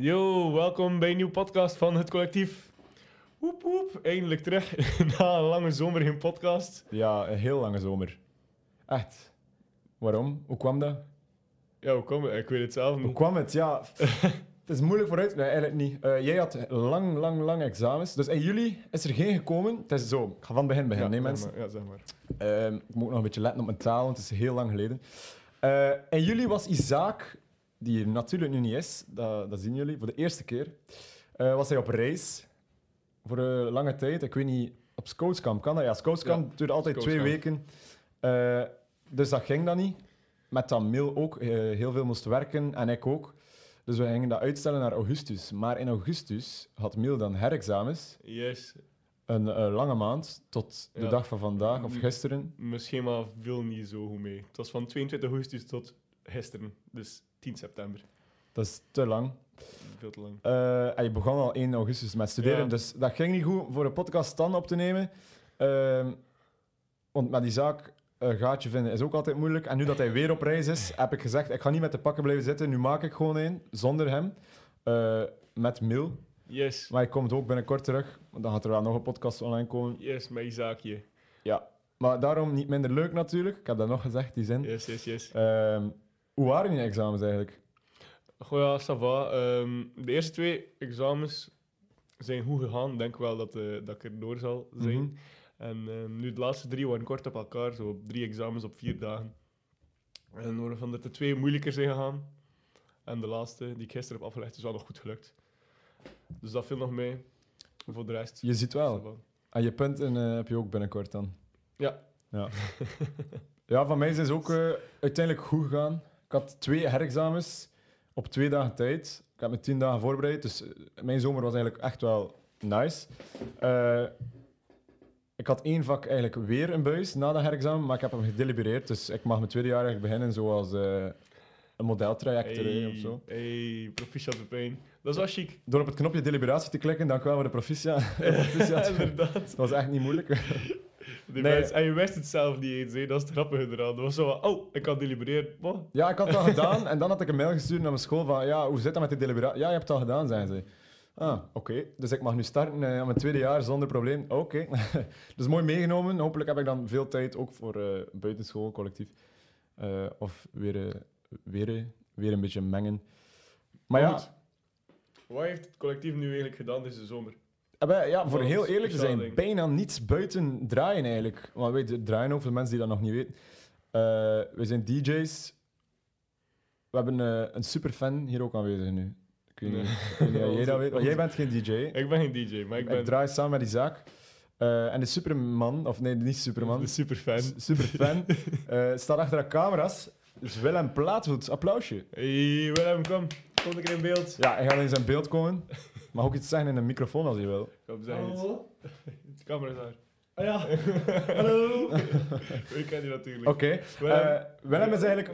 Yo, welkom bij een nieuwe podcast van het collectief. Woep woep, eindelijk terug na een lange zomer geen podcast. Ja, een heel lange zomer. Echt. Waarom? Hoe kwam dat? Ja, hoe kom Ik weet het zelf Hoe niet. kwam het? Ja, het is moeilijk vooruit. Nee, eigenlijk niet. Eh, jij had lang, lang, lang examens. Dus in juli is er geen gekomen. Het is zo. Ik ga van het begin beginnen, nee mensen. maar, ja, zeg maar. Ehm, ik moet nog een beetje letten op mijn taal, want het is heel lang geleden. Eh in juli was Isaac, die er natuurlijk nu niet is, dat, dat zien jullie, voor de eerste keer, eh, was hij op reis voor een lange tijd. Ik weet niet, op Scoutskamp kan dat? Ja, Scoutskamp Ja, duurde altijd twee weken. Eh, dus dat ging dan niet. Met dat Mil ook eh, heel veel moest werken en ik ook. Dus we gingen dat uitstellen naar augustus. Maar in augustus had Mil dan herexamens. Yes, Een lange maand, tot de Ja. dag van vandaag of gisteren. mijn schema viel niet zo goed mee. Het was van 22 augustus tot gisteren, dus 10 september. Dat is te lang. Veel te lang. Eh, en je begon al 1 augustus met studeren, Ja. dus dat ging niet goed voor een podcast dan op te nemen. Ehm, want met die zaak een gaatje vinden is ook altijd moeilijk. En nu dat hij weer op reis is, heb ik gezegd, ik ga niet met de pakken blijven zitten. Nu maak ik gewoon een, zonder hem, eh, met Mil. Yes, Maar hij komt ook binnenkort terug, want dan gaat er wel nog een podcast online komen. yes, met Isaacje. Ja. Maar daarom niet minder leuk natuurlijk. Ik heb dat nog gezegd, die zin. Yes, yes, yes. Ehm, hoe waren je examens eigenlijk? Goh ja, ça va. Ehm, de eerste twee examens zijn goed gegaan. Ik denk wel dat, eh, dat ik er door zal zijn. Mhm. En ehm, nu de laatste drie waren kort op elkaar, zo drie examens op vier dagen. En waarvan er de twee moeilijker zijn gegaan. En de laatste, die ik gisteren heb afgelegd, is wel nog goed gelukt. Dus dat viel nog mee. Voor de rest. Je ziet wel. En je punten eh, heb je ook binnenkort dan. Ja. Ja, ja van mij is het ook eh, uiteindelijk goed gegaan. Ik had twee herexamens op twee dagen tijd. Ik heb me tien dagen voorbereid, dus eh, mijn zomer was eigenlijk echt wel nice. Eh, ik had één vak eigenlijk weer een buis na dat herexamen, maar ik heb hem gedelibereerd. Dus ik mag mijn tweede jaar eigenlijk beginnen zoals eh, een modeltraject Hey, of zo. hey, proficiat Pepijn. Dat is wel chic. Door op het knopje deliberatie te klikken, u wel voor de proficia. proficiat. Inderdaad. Dat was echt niet moeilijk. Die Nee. en je wist het zelf niet eens, hè. dat is het grappige eraan. Dat was zo van, oh, ik kan delibereren. Wat? Ja, ik had dat gedaan en dan had ik een mail gestuurd naar mijn school van ja, hoe zit dat met die deliberatie? Ja, je hebt het al gedaan, zijn ze. Ah, oké. Dus ik mag nu starten eh, aan mijn tweede jaar zonder probleem. Oké. dus mooi meegenomen. Hopelijk heb ik dan veel tijd ook voor eh buitenschool, collectief. Eh, of weer, weer, weer een beetje mengen. Maar ja. Wat heeft het collectief nu eigenlijk gedaan deze zomer? Ja, voor Wat heel eerlijk te zijn, bijna niets buiten draaien eigenlijk. Want weet draaien ook voor de mensen die dat nog niet weten. Eh, we zijn DJ's. We hebben eh, een superfan hier ook aanwezig nu. Ik weet niet, Nee. ik jij dat weet. Want jij bent geen DJ. Ik, Ik ben geen DJ, maar ik ben draai samen met Isaac. Eh en de Superman, of nee, niet Superman, de superfan. s- superfan, staat achter de camera's. Dus Willem Plaatvoet, applausje. Hey Willem, kom. Kom een keer in beeld. Ja, hij gaat in zijn beeld komen. Mag ook iets zeggen in een microfoon als hij wil. Kom, zeg iets. De camera is daar. Ah ja, hallo. Ik ken die natuurlijk. Oké. Willem. eh, Willem is eigenlijk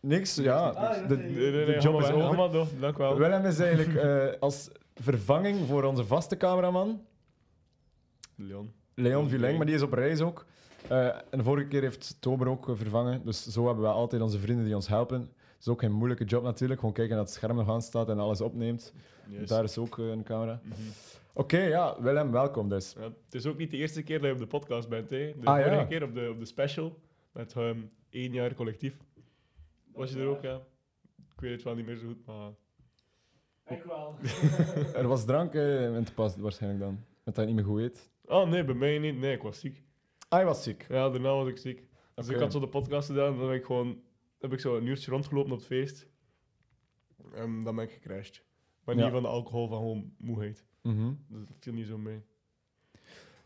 niks, ja. Ah, de, nee, Nee, nee, de job is over. Maar door, dank wel. Willem is eigenlijk eh, als vervanging voor onze vaste cameraman, Leon. Leon. Vileng, maar die is op reis ook. Eh, en de vorige keer heeft Tober ook eh, vervangen. Dus zo hebben we altijd onze vrienden die ons helpen. Het is ook geen moeilijke job natuurlijk. Gewoon kijken dat het scherm nog aan staat en alles opneemt. Yes. Daar is ook eh, een camera. Mhm. Oké, ja, Willem, welkom dus. Ja, het is ook niet de eerste keer dat je op de podcast bent. Hè. De Ah, ja. vorige keer op de, op de special met ehm één jaar collectief. Was je er ook, ja? Ik weet het wel niet meer zo goed, maar... Ik wel. Er was drank eh, in te pas waarschijnlijk dan. Dat hij niet meer goed weet. Oh nee, bij mij niet. Nee, ik was ziek. Ah, hij was ziek. Ja, daarna was ik ziek. Dus ik had zo de podcast gedaan en dan heb ik gewoon heb ik zo een uurtje rondgelopen op het feest. En dan ben ik gecrashed. Maar niet Ja. van de alcohol, van gewoon moeheid. Dus dat viel niet zo mee.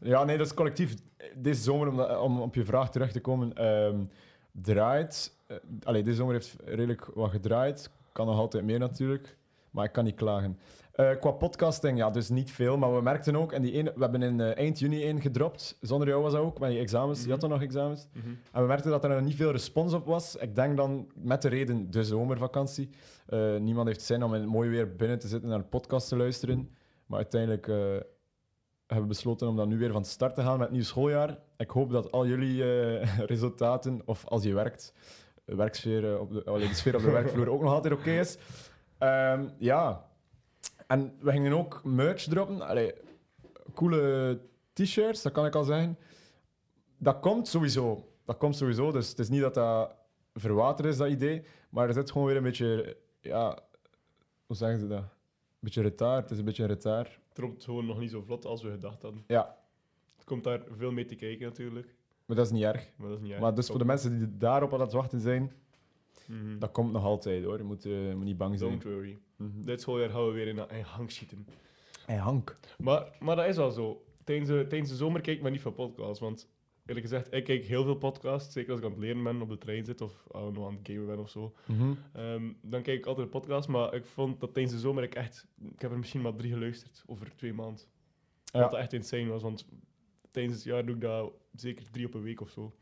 Ja, nee, dat is collectief. Deze zomer, om, dat- om op je vraag terug te komen, ehm, draait. eh, allee, deze zomer heeft redelijk wat gedraaid. Kan nog altijd meer natuurlijk, maar ik kan niet klagen. Eh, qua podcasting, ja, dus niet veel, maar we merkten ook, en die ene, we hebben in eh, eind juni één gedropt. Zonder jou was dat ook, met je examens. Je had dan nog examens. En we merkten dat er niet veel respons op was. Ik denk dan met de reden de zomervakantie. Eh, niemand heeft zin om in mooi weer binnen te zitten naar een podcast te luisteren. Maar uiteindelijk hebben we besloten om dan nu weer van start te gaan met het nieuw schooljaar. Ik hoop dat al jullie resultaten, of als je werkt, de werksfeer, op de, de sfeer op de werkvloer ook nog altijd oké is. Ehm, ja, En we gingen ook merch droppen. Allee, coole t-shirts, dat kan ik al zeggen. Dat komt sowieso. Dat komt sowieso. Dus het is niet dat dat verwaterd is, dat idee. Maar er zit gewoon weer een beetje... Ja, hoe zeggen ze dat? Een beetje retard. Het is een beetje retard. Het loopt gewoon nog niet zo vlot als we gedacht hadden. Ja, Het komt daar veel mee te kijken natuurlijk. maar dat is niet erg. Maar dat is niet erg. Maar dus voor de mensen die daarop aan het wachten zijn, Mhm. dat komt nog altijd hoor. Je moet, eh, moet niet bang zijn. Don't worry. Mhm. Dit schooljaar gaan we weer in, in hang schieten. Hank. Maar, maar dat is wel zo. Tijdens de, tijdens de zomer kijk ik maar niet veel podcasts. Want eerlijk gezegd, ik kijk heel veel podcasts. Zeker als ik aan het leren ben, op de trein zit of ah, nog aan het gamen ben of zo. Mhm. Ehm, dan kijk ik altijd podcasts. Maar ik vond dat tijdens de zomer ik echt... Ik heb er misschien maar drie geluisterd over twee maanden. Ja. Dat echt insane was. Want tijdens het jaar doe ik dat zeker drie op een week of zo.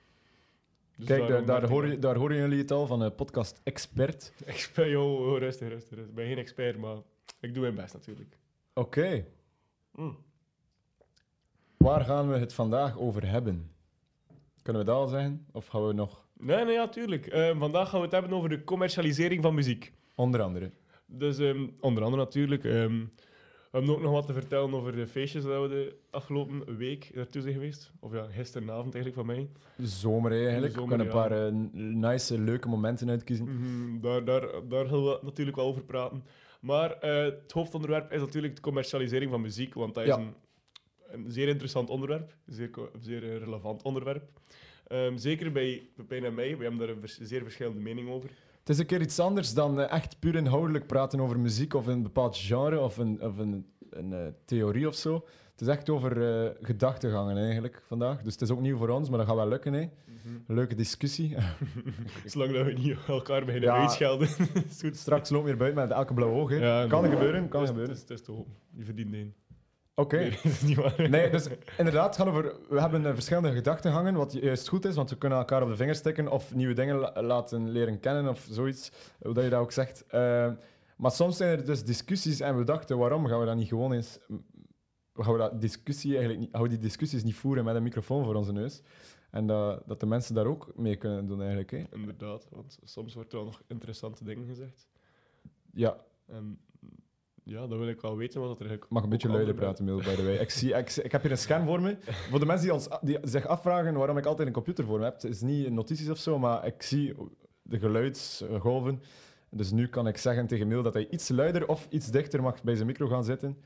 Dus Kijk, daar, daar, je- daar horen jullie het al van een podcast expert. Expert, joh, oh, rustig, rustig, rustig. Ik ben geen expert, maar ik doe mijn best natuurlijk. Oké, Mm. waar gaan we het vandaag over hebben? Kunnen we dat al zeggen? Of gaan we nog Nee, nee, ja, tuurlijk. Ehm, vandaag gaan we het hebben over de commercialisering van muziek. onder andere? Dus ehm, onder andere natuurlijk. ehm, we hebben ook nog wat te vertellen over de feestjes dat we de afgelopen week naartoe zijn geweest. Of ja, gisteravond eigenlijk van mij. De zomer eigenlijk. De zomer, we kunnen een ja. paar eh, nice, leuke momenten uitkiezen. Mhm, daar, daar, daar gaan we natuurlijk wel over praten. Maar eh, het hoofdonderwerp is natuurlijk de commercialisering van muziek. Want dat is Ja. een, een zeer interessant onderwerp. Een zeer, zeer eh, relevant onderwerp. Ehm, zeker bij Pepijn en mij. We hebben daar een vers- zeer verschillende mening over. Het is een keer iets anders dan eh, echt puur inhoudelijk praten over muziek of een bepaald genre of een, of een, een eh, theorie of zo. Het is echt over eh, gedachtegangen eigenlijk vandaag. Dus het is ook nieuw voor ons, maar dat gaat wel lukken. Hè. Een leuke discussie. Zolang dat we niet elkaar beginnen Ja. uitschelden. Straks loop weer buiten met elke blauwe oog. hè. Ja, kan gebeuren, kan gebeuren. Het is, het is hopen. Je verdient één. Oké. Nee, dus inderdaad, over, we hebben verschillende gedachtegangen, wat juist goed is, want we kunnen elkaar op de vingers stikken of nieuwe dingen la- laten leren kennen of zoiets, hoe dat je dat ook zegt. Eh, maar soms zijn er dus discussies en we dachten, waarom gaan we dat niet gewoon eens... Gaan we dat discussie eigenlijk niet, gaan we die discussies niet voeren met een microfoon voor onze neus? En dat, dat de mensen daar ook mee kunnen doen eigenlijk. Hè? Inderdaad, want soms wordt er wel nog interessante dingen gezegd. Ja, En ja, dan wil ik wel weten wat er ik mag een beetje luider praten, Mil, by the way. Ik, zie, ik, ik heb hier een scan voor me. Voor de mensen die, ons, die zich afvragen waarom ik altijd een computer voor me heb, het is niet notities of zo, maar ik zie de geluidsgolven. Dus nu kan ik zeggen tegen Mil dat hij iets luider of iets dichter mag bij zijn micro gaan zitten.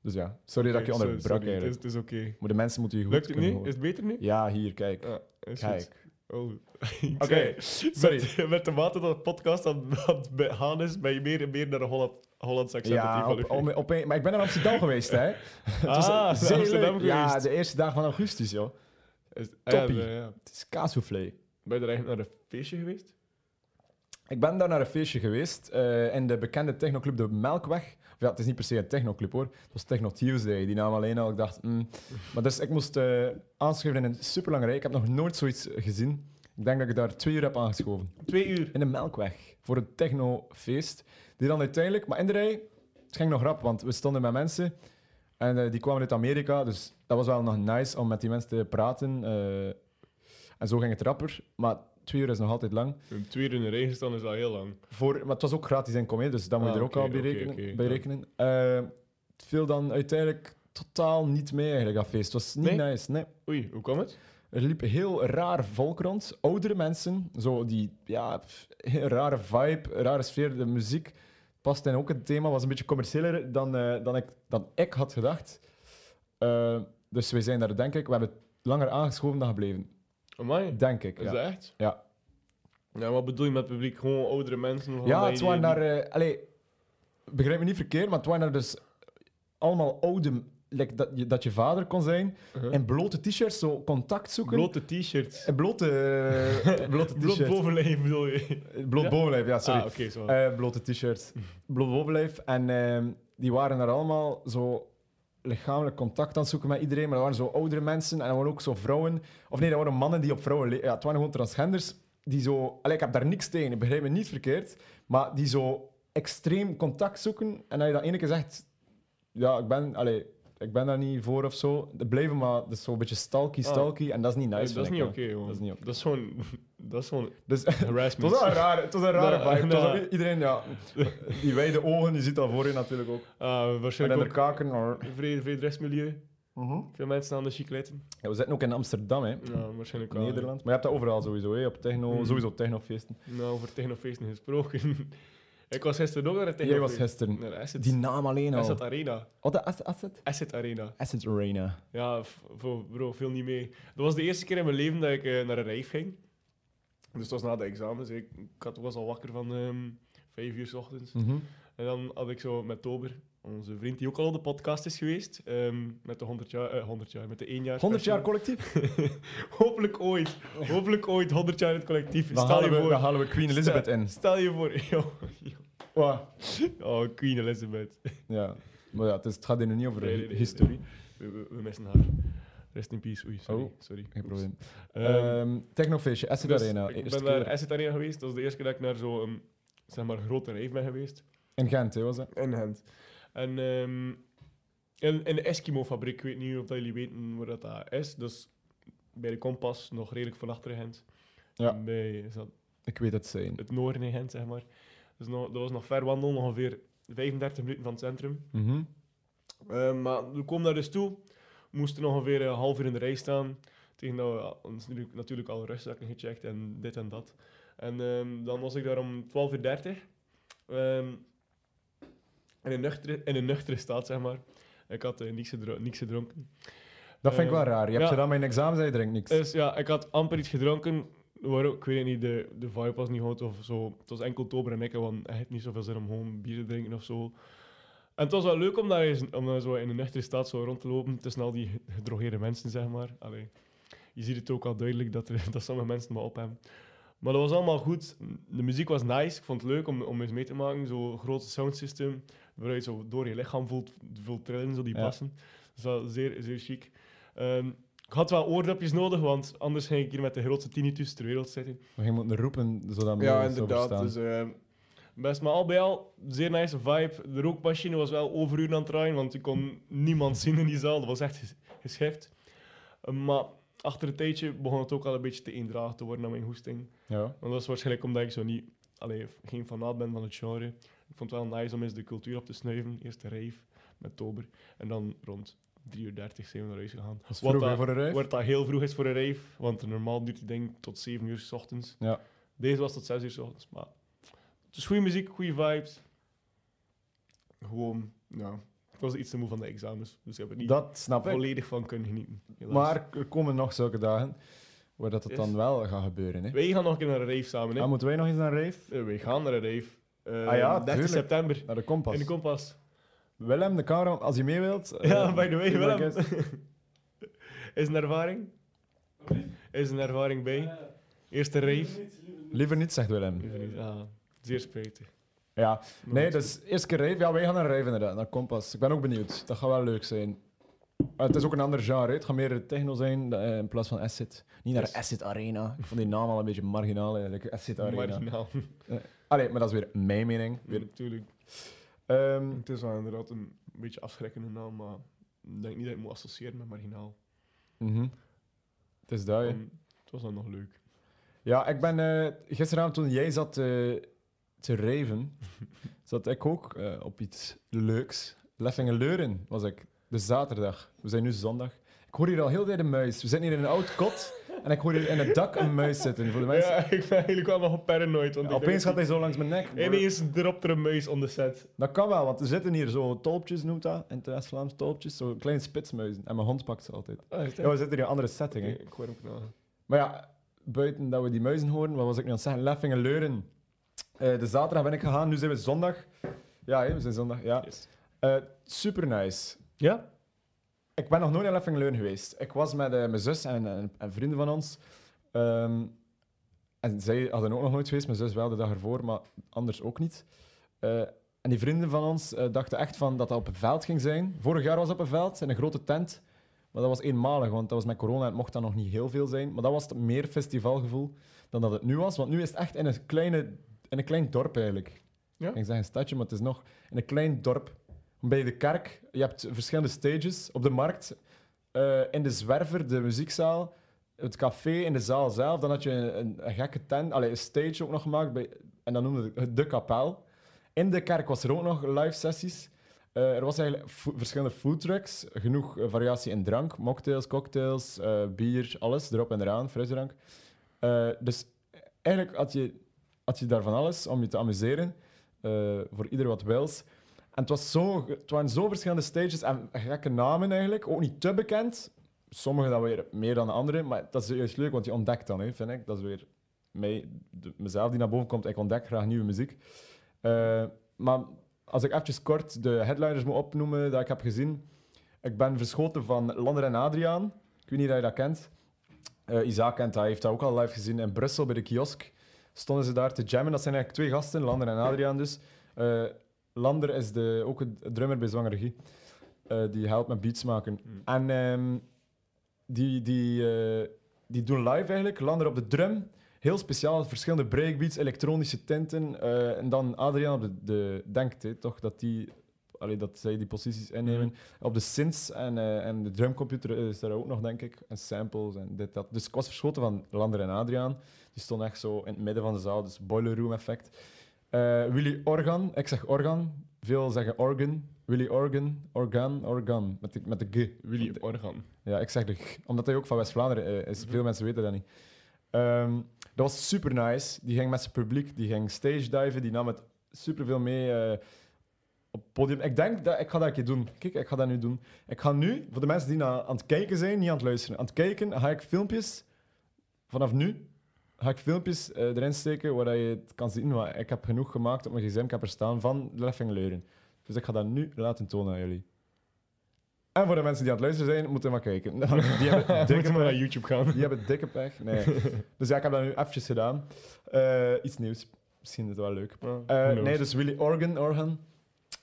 Dus ja, sorry dat ik je onderbrak sorry, Het is, eigenlijk. het is oké. Maar de mensen moeten je goed Lukt het nu? horen. Is het beter nu? Ja, hier, kijk. Is Kijk. goed. Oh. Oké, sorry. Met, met de mate dat de podcast aan het gaan is, ben je meer en meer naar de Holland, Hollandse accent aan Ja, het op, op- maar ik ben in Amsterdam geweest, hè. Het Ah, Amsterdam leuk. Ja, de eerste dag van augustus, joh. Is- ah, toppie. ja, ja. Het is kaassoufflé. Ben je er eigenlijk naar een feestje geweest? Ik ben daar naar een feestje geweest eh, in de bekende technoclub De Melkweg. Ja, het is niet per se een technoclub hoor. Het was Techno Tuesday. Die naam alleen al. Ik dacht, mm. Maar dus ik moest eh aanschuiven in een super lange rij. Ik heb nog nooit zoiets gezien. Ik denk dat ik daar twee uur heb aangeschoven. Twee uur. In de Melkweg. Voor een technofeest. Die dan uiteindelijk... Maar in de rij, het ging nog rap, want we stonden met mensen. En eh, die kwamen uit Amerika. Dus dat was wel nog nice om met die mensen te praten. eh. en zo ging het rapper. Maar twee uur is nog altijd lang. Een twee uur in de regen staan is al heel lang. Voor, maar het was ook gratis inkomen, hè, dus dat moet je Ah, er ook al bij rekenen. bij ja. rekenen. Eh, het viel dan uiteindelijk totaal niet mee, eigenlijk, dat feest. Het was niet Nee? nice, nee. Oei, hoe kwam het? Er liep heel raar volk rond. Oudere mensen, zo die, ja, pff, rare vibe, rare sfeer. De muziek past in ook het thema, was een beetje commerciëler dan, eh, dan, ik, dan ik had gedacht. Eh, dus we zijn daar, denk ik, we hebben langer aangeschoven dan gebleven. Amai, Denk ik, is ja. dat echt? Ja. Ja, wat bedoel je met publiek? Gewoon oudere mensen? Ja, het waren daar... eh allee, begrijp me niet verkeerd, maar het waren daar dus allemaal oude... like dat, je, dat je vader kon zijn. Uh-huh. In blote t-shirts, zo contact zoeken. Blote t-shirts. Blote, eh, blote Bloot t-shirts. bovenlijf bedoel je? Bloot Ja? bovenlijf, ja, sorry. Ah, oké. Eh, blote t-shirts. Bloot bovenlijf. En ehm, die waren daar allemaal zo lichamelijk contact aan het zoeken met iedereen. Maar dat waren zo oudere mensen. En er waren ook zo vrouwen. Of nee, dat waren mannen die op vrouwen... Ja, het waren gewoon transgenders. Die zo... Allee, ik heb daar niks tegen. Ik begrijp me niet verkeerd. Maar die zo extreem contact zoeken. En als je dat ene keer zegt... Ja, ik ben... Allee, ik ben daar niet voor of zo. Dat blijven maar... Dat is zo'n beetje stalky, Ah. stalky. En dat is niet nice, Nee, dat is niet jongen. Dat is niet oké. Dat is gewoon Dat is gewoon Dus het harassment. was wel een rare, het was een rare vibe. Het was ook- iedereen, ja, die wijde ogen, je ziet dat voor je natuurlijk ook. En waarschijnlijk de ook kaken. maar- vrij, vrij dressmilieu. Veel mensen aan de chicletten. Ja, we zitten ook in Amsterdam, hè. Ja, waarschijnlijk wel. Nederland. Maar je hebt dat overal sowieso, hè. Op techno, Mhm. sowieso technofeesten. Nou, over technofeesten gesproken. ik was gisteren ook naar een Jij was gisteren. Naar Asset. Die naam alleen al. Asset Arena. Wat, de Asset? Asset? Asset Arena. Asset Arena. Ja, bro, veel niet mee. Dat was de eerste keer in mijn leven dat ik eh, naar een rave ging. Dus het was na de examens. Ik, ik had, was al wakker van ehm vijf uur s ochtends. Mhm. En dan had ik zo met Tober, onze vriend die ook al op de podcast is geweest, ehm, met de 100 jaar, eh, 100 jaar, met de 1 jaar. 100 jaar collectief? Hopelijk ooit. Hopelijk ooit 100 jaar in het collectief. Dan Stel je we, voor. dan halen we Queen Elizabeth in. Stel je voor. Yo. Wat? Oh, Queen Elizabeth. Ja. Maar ja, het, is, het gaat hier nu niet over Nee, nee, nee, historie. We, we, we missen haar. Rest in peace. Oei, sorry. Oh, sorry. Geen probleem. Ehm, Ehm technofeestje, Asset dus Arena. Ik ben naar. Asset Arena geweest. Dat was de eerste keer dat ik naar zo'n zeg maar, grote rave ben geweest. In Gent, hè, was dat? In Gent. En ehm, in, in de Eskimo-fabriek, ik weet niet of jullie weten waar dat, dat is. Dus bij de Kompas, nog redelijk van achter Gent. Ja. En Bij is dat Ik weet het zijn. het noorden in Gent, zeg maar. Dus nog, dat was nog ver wandelen, ongeveer 35 minuten van het centrum. Mhm. Eh, maar we komen daar dus toe. We moesten ongeveer een half uur in de rij staan. Tegen dat we ons natuurlijk, natuurlijk alle rustzakken gecheckt en dit en dat. En ehm, dan was ik daar om 12.30 uur. Ehm, in, een nuchtere, in een nuchtere staat, zeg maar. Ik had eh, niks, gedro- niks gedronken. Dat vind ik wel Ehm, raar. Je hebt ja. gedaan met een examen, zei je drinkt niks. Dus ja, ik had amper iets gedronken. Waar ik weet niet, de, de vibe was niet goed of zo. Het was enkel Tober en ik, want hij had niet zoveel zin om gewoon bier te drinken of zo. En het was wel leuk om daar, eens- om daar zo in een nuchtere staat zo rond te lopen tussen al die gedrogeerde mensen, zeg maar. Allee, je ziet het ook al duidelijk dat, er, dat sommige mensen maar op hebben. Maar dat was allemaal goed. De muziek was nice. Ik vond het leuk om, om eens mee te maken. Zo'n groot soundsystem, waar je zo door je lichaam voelt, voelt trillen, zo die Ja. Dus dat was zeer, zeer chic. Ehm, ik had wel oordopjes nodig, want anders ging ik hier met de grootste tinnitus ter wereld zitten. Maar je moet roepen, zodat Ja, mensen zo inderdaad. Dus, eh, best, maar al bij al, zeer nice vibe. De rookmachine was wel overuren aan het draaien, want je kon niemand zien in die zaal. Dat was echt ges- geschift. Eh, maar achter een tijdje begon het ook al een beetje te eendragen te worden naar mijn hoesting. Ja. Want dat is waarschijnlijk omdat ik zo niet, allee, geen fanaat ben van het genre. Ik vond het wel nice om eens de cultuur op te snuiven. Eerst de rave met Tober. En dan rond 3 uur 30 zijn we naar huis gegaan. Dat is Wat vroeg hè, dat- voor een rij. Wordt dat heel vroeg is voor een rave, want normaal duurt die ding tot 7 uur s ochtends. Ja. Deze was tot 6 uur s ochtends, maar het is goede muziek, goede vibes. Gewoon, ja, ik was iets te moe van de examens, dus ik heb er niet Dat snap ik. volledig van kunnen genieten. helaas. Maar er komen nog zulke dagen waar dat het Yes. dan wel gaat gebeuren. Hè. wij gaan nog een keer naar een rave samen. Hè? Ah, moeten wij nog eens naar een rave? Eh, wij gaan naar een rave. Eh, Ah ja, 30 tuurlijk. september Naar de Kompas. in de Kompas. Willem, de camera, als je mee wilt. eh, ja, by the way, Willem. is een ervaring? Is een ervaring bij? Eerste rave? Liever niet, zegt Willem. Liever niet. Ah, zeer spijtig. Ja, nee, dus eerste keer rave. Ja, wij gaan naar rave inderdaad, naar Kompas. Ik ben ook benieuwd. Dat gaat wel leuk zijn. Ah, het is ook een ander genre. Het gaat meer techno zijn eh, in plaats van acid. Niet naar Yes. Acid Arena. Ik vond die naam al een beetje marginaal eigenlijk. Acid Arena. Marginaal. Allee, maar dat is weer mijn mening. Weer natuurlijk. Ehm, Het is wel inderdaad een beetje afschrikkende naam, maar ik denk niet dat je moet associëren met marginaal. mhm. Het is dat, hè. Want het was dan nog leuk. Ja, ik ben eh, gisteravond toen jij zat eh, te raven, zat ik ook eh, op iets leuks. Leffingen-Leuren was ik. De zaterdag. We zijn nu zondag. Ik hoor hier al heel de tijd een muis. We zitten hier in een oud kot en ik hoor hier in het dak een muis zitten. Voor de mensen. Ja, ik ben eigenlijk wel nog paranoid. Want Opeens gaat hij zo langs mijn nek. dat- Ineens dropt er een muis on de set. Dat kan wel, want er zitten hier zo tolpjes, noemt dat in het West-Vlaams, tolpjes, zo kleine spitsmuizen. En mijn hond pakt ze altijd. Dat? Ja, we zitten hier in een andere setting. ik hoor hem. Maar ja, buiten dat we die muizen horen, wat was ik nu aan het zeggen? Leffingen Leuren. Eh, de zaterdag ben ik gegaan, nu zijn we zondag. Ja, we zijn zondag, ja. Yes. Eh, super nice. Ja? Ik ben nog nooit in Leffingen Leuren geweest. Ik was met eh, mijn zus en, en, en vrienden van ons. Ehm, en zij hadden ook nog nooit geweest, mijn zus wel de dag ervoor, maar anders ook niet. Eh, en die vrienden van ons eh, dachten echt van dat dat op een veld ging zijn. Vorig jaar was het op een veld, in een grote tent. Maar dat was eenmalig, want dat was met corona en het mocht dan nog niet heel veel zijn. Maar dat was het meer festivalgevoel dan dat het nu was. Want nu is het echt in een, kleine, in een klein dorp eigenlijk. Ja? Ik zeg een stadje, maar het is nog in een klein dorp. Bij de kerk, je hebt verschillende stages. Op de markt, eh, in de Zwerver, de muziekzaal, het café in de zaal zelf. Dan had je een, een, gekke tent, allee, een stage ook nog gemaakt. Bij, en dan noemde het de kapel. In de kerk was er ook nog live sessies. Eh, er was eigenlijk verschillende foodtrucks. Genoeg eh, variatie in drank. Mocktails, cocktails, bier, alles erop en eraan, frisdrank. Dus eigenlijk had je, had je daar van alles om je te amuseren. voor ieder wat wils. En het, was zo, het waren zo verschillende stages en gekke namen eigenlijk. Ook niet te bekend. Sommige dan weer meer dan de andere. Maar dat is juist leuk, want je ontdekt dan, hè, vind ik. Dat is weer mij, mezelf die naar boven komt. Ik ontdek graag nieuwe muziek. Eh, maar als ik even kort de headliners moet opnoemen dat ik heb gezien. Ik ben verschoten van Lander en Adriaan. Ik weet niet of je dat kent. Eh Isaac kent hij heeft dat ook al live gezien in Brussel bij de kiosk. Stonden ze daar te jammen. Dat zijn eigenlijk twee gasten, Lander en Adriaan dus. Eh, Lander is de, ook een drummer bij Zwanger Regie. Eh, die helpt met beats maken. Hmm. En ehm, die, die, eh, die doen live eigenlijk. Lander op de drum. Heel speciaal, verschillende breakbeats, elektronische tinten. eh, en dan Adriaan op de, de denkt, hè, toch, dat, die, allee, dat zij die posities innemen. Mhm. Op de synths en, en de drumcomputer is daar ook nog, denk ik. En samples en dit, dat. Dus ik was verschoten van Lander en Adriaan. Die stonden echt zo in het midden van de zaal, dus boiler room effect. Eh, Willy Organ, ik zeg organ. Veel zeggen organ. Willy Organ, organ, organ. Met de, met de G. Willy Organ. Ja, ik zeg de G, omdat hij ook van West-Vlaanderen is. Mhm. Veel mensen weten dat niet. Ehm, dat was super nice. Die ging met zijn publiek, die ging stage diven, die nam het super veel mee eh, op het podium. Ik denk dat ik ga dat een keer doen. Kijk, ik ga dat nu doen. Ik ga nu, voor de mensen die na, aan het kijken zijn, niet aan het luisteren, aan het kijken, ga ik filmpjes vanaf nu. Ga ik filmpjes eh, erin steken waar je het kan zien. Maar ik heb genoeg gemaakt op mijn gsm. Ik heb er staan van Leffing Leuren. Dus ik ga dat nu laten tonen aan jullie. En voor de mensen die aan het luisteren zijn, moeten maar kijken. Die hebben dikke we naar pech. YouTube gaan. Die hebben dikke pech. Nee. Dus ja, ik heb dat nu eventjes gedaan. Eh, iets nieuws. Misschien is het wel leuk. Eh, nee, dus Willy Organ, Organ.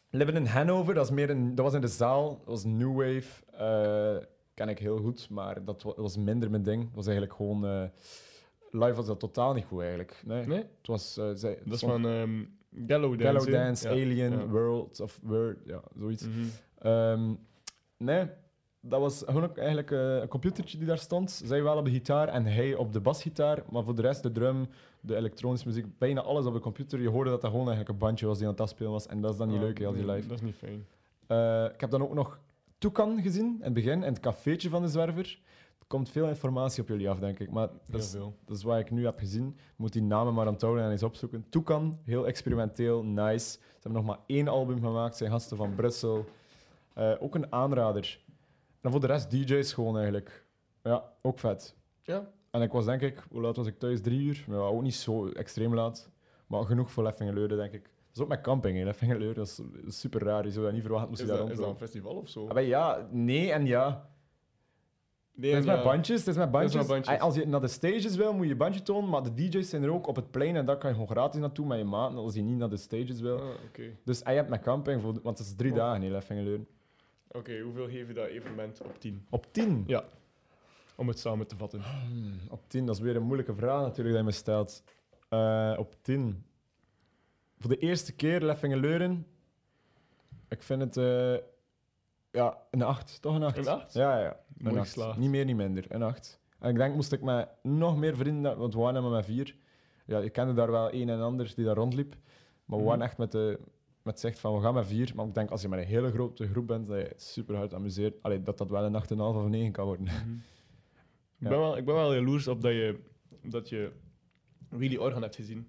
Living in Hanover, dat, is meer een, dat was in de zaal. Dat was New Wave. eh, ken ik heel goed, maar dat wa- was minder mijn ding. Het was eigenlijk gewoon... live was dat totaal niet goed, eigenlijk. Nee. Nee? Het was... eh, zij, Dat is van Gallow Dance. Dance. Alien, Ja. World of Word, ja, zoiets. Mhm. Ehm, nee, dat was gewoon ook eigenlijk eh, een computertje die daar stond. Zij wel op de gitaar en hij op de basgitaar. Maar voor de rest, de drum, de elektronische muziek, bijna alles op de computer. Je hoorde dat dat gewoon eigenlijk een bandje was die aan het afspelen was. En dat is dan niet leuk, als die live. Dat is niet fijn. Eh, ik heb dan ook nog Toucan gezien in het begin, in het cafeetje van de Zwerver. Komt veel informatie op jullie af, denk ik. Maar dat is, dat is wat ik nu heb gezien. Moet die namen maar onthouden en eens opzoeken. Toucan, heel experimenteel, nice. Ze hebben nog maar één album gemaakt, zijn gasten van Brussel. Eh, ook een aanrader. En voor de rest DJ's gewoon eigenlijk. Ja, ook vet. Ja. En ik was denk ik, hoe laat was ik thuis? Drie uur? Ja, ook niet zo extreem laat. Maar genoeg voor Leffingeleuren, denk ik. Dat is ook met camping. Leffingeleuren. Dat is, dat is super raar. Je zou dat niet verwachten, moest Is je daar dat, is dat een festival of zo? Ah, maar ja, nee en ja. Nee, het is met bandjes, het is met bandjes. Als je naar de stages wil, moet je bandje tonen, maar de DJ's zijn er ook op het plein en daar kan je gewoon gratis naartoe met je maat als je niet naar de stages wil. Ah, Dus hij hebt met camping, voor, want het is drie Oh. dagen in Leffingeleuren. Oké, hoeveel geef je dat evenement op 10? Op 10? Ja. Om het samen te vatten. Hmm, op 10, dat is weer een moeilijke vraag natuurlijk die je me stelt. Eh, op 10. Voor de eerste keer Leffingeleuren, ik vind het eh, ja, een 8. Toch een 8? Een acht? Ja, ja. Mooi Een 8. geslaagd. Niet meer, niet minder. Een 8. En ik denk, moest ik met nog meer vrienden, want we waren maar met vier. Ja, je kende daar wel een en ander die daar rondliep. Maar we Mhm. waren echt met de met zegt van we gaan met vier. Maar ik denk als je met een hele grote groep bent, dat je super hard amuseert. Allee, dat dat wel een 8,5 of een 9 kan worden. Ik, Ja. ben wel, ik ben wel jaloers op dat je, dat je Willy Organ hebt gezien.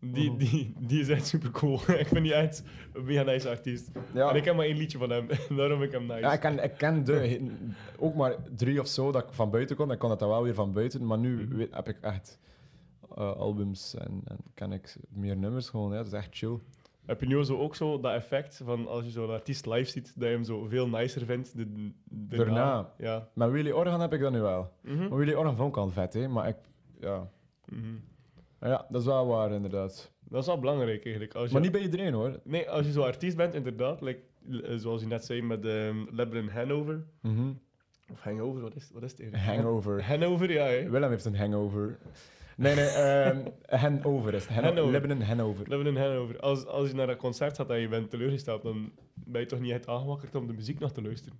Die, Mhm. die, die is echt super cool. ik vind die echt een mega nice artiest. Ja. En ik heb maar één liedje van hem, daarom ik hem nice. Ja, ik ken, ik ken de, ook maar drie of zo dat ik van buiten kon. Dan kon dat dan wel weer van buiten. Maar nu Mhm. weet- heb ik echt eh, albums en, en ken ik meer nummers gewoon. Ja. Dat is echt chill. Heb je nu zo ook zo dat effect van als je zo'n artiest live ziet, dat je hem zo veel nicer vindt? De, de- Daarna. Ja. Met Willy Organ heb ik dat nu wel. Mhm. Maar Willy Organ vond ik al vet, hè. Maar ik, ja. Ja, dat is wel waar, inderdaad. Dat is wel belangrijk eigenlijk. Als je, Maar niet bij iedereen, hoor. Nee, als je zo artiest bent, inderdaad, like, eh, zoals je net zei met um, Lebanon Hanover. Mhm. Of Hangover, wat is, wat is het eigenlijk? Hangover. Hanover, ja. Hè? Willem heeft een hangover. Nee, nee, ehm Hanover is het. Hanover. Lebanon Hanover. Lebanon Hanover. Als, als je naar een concert gaat en je bent teleurgesteld, dan ben je toch niet echt aangewakkerd om de muziek nog te luisteren.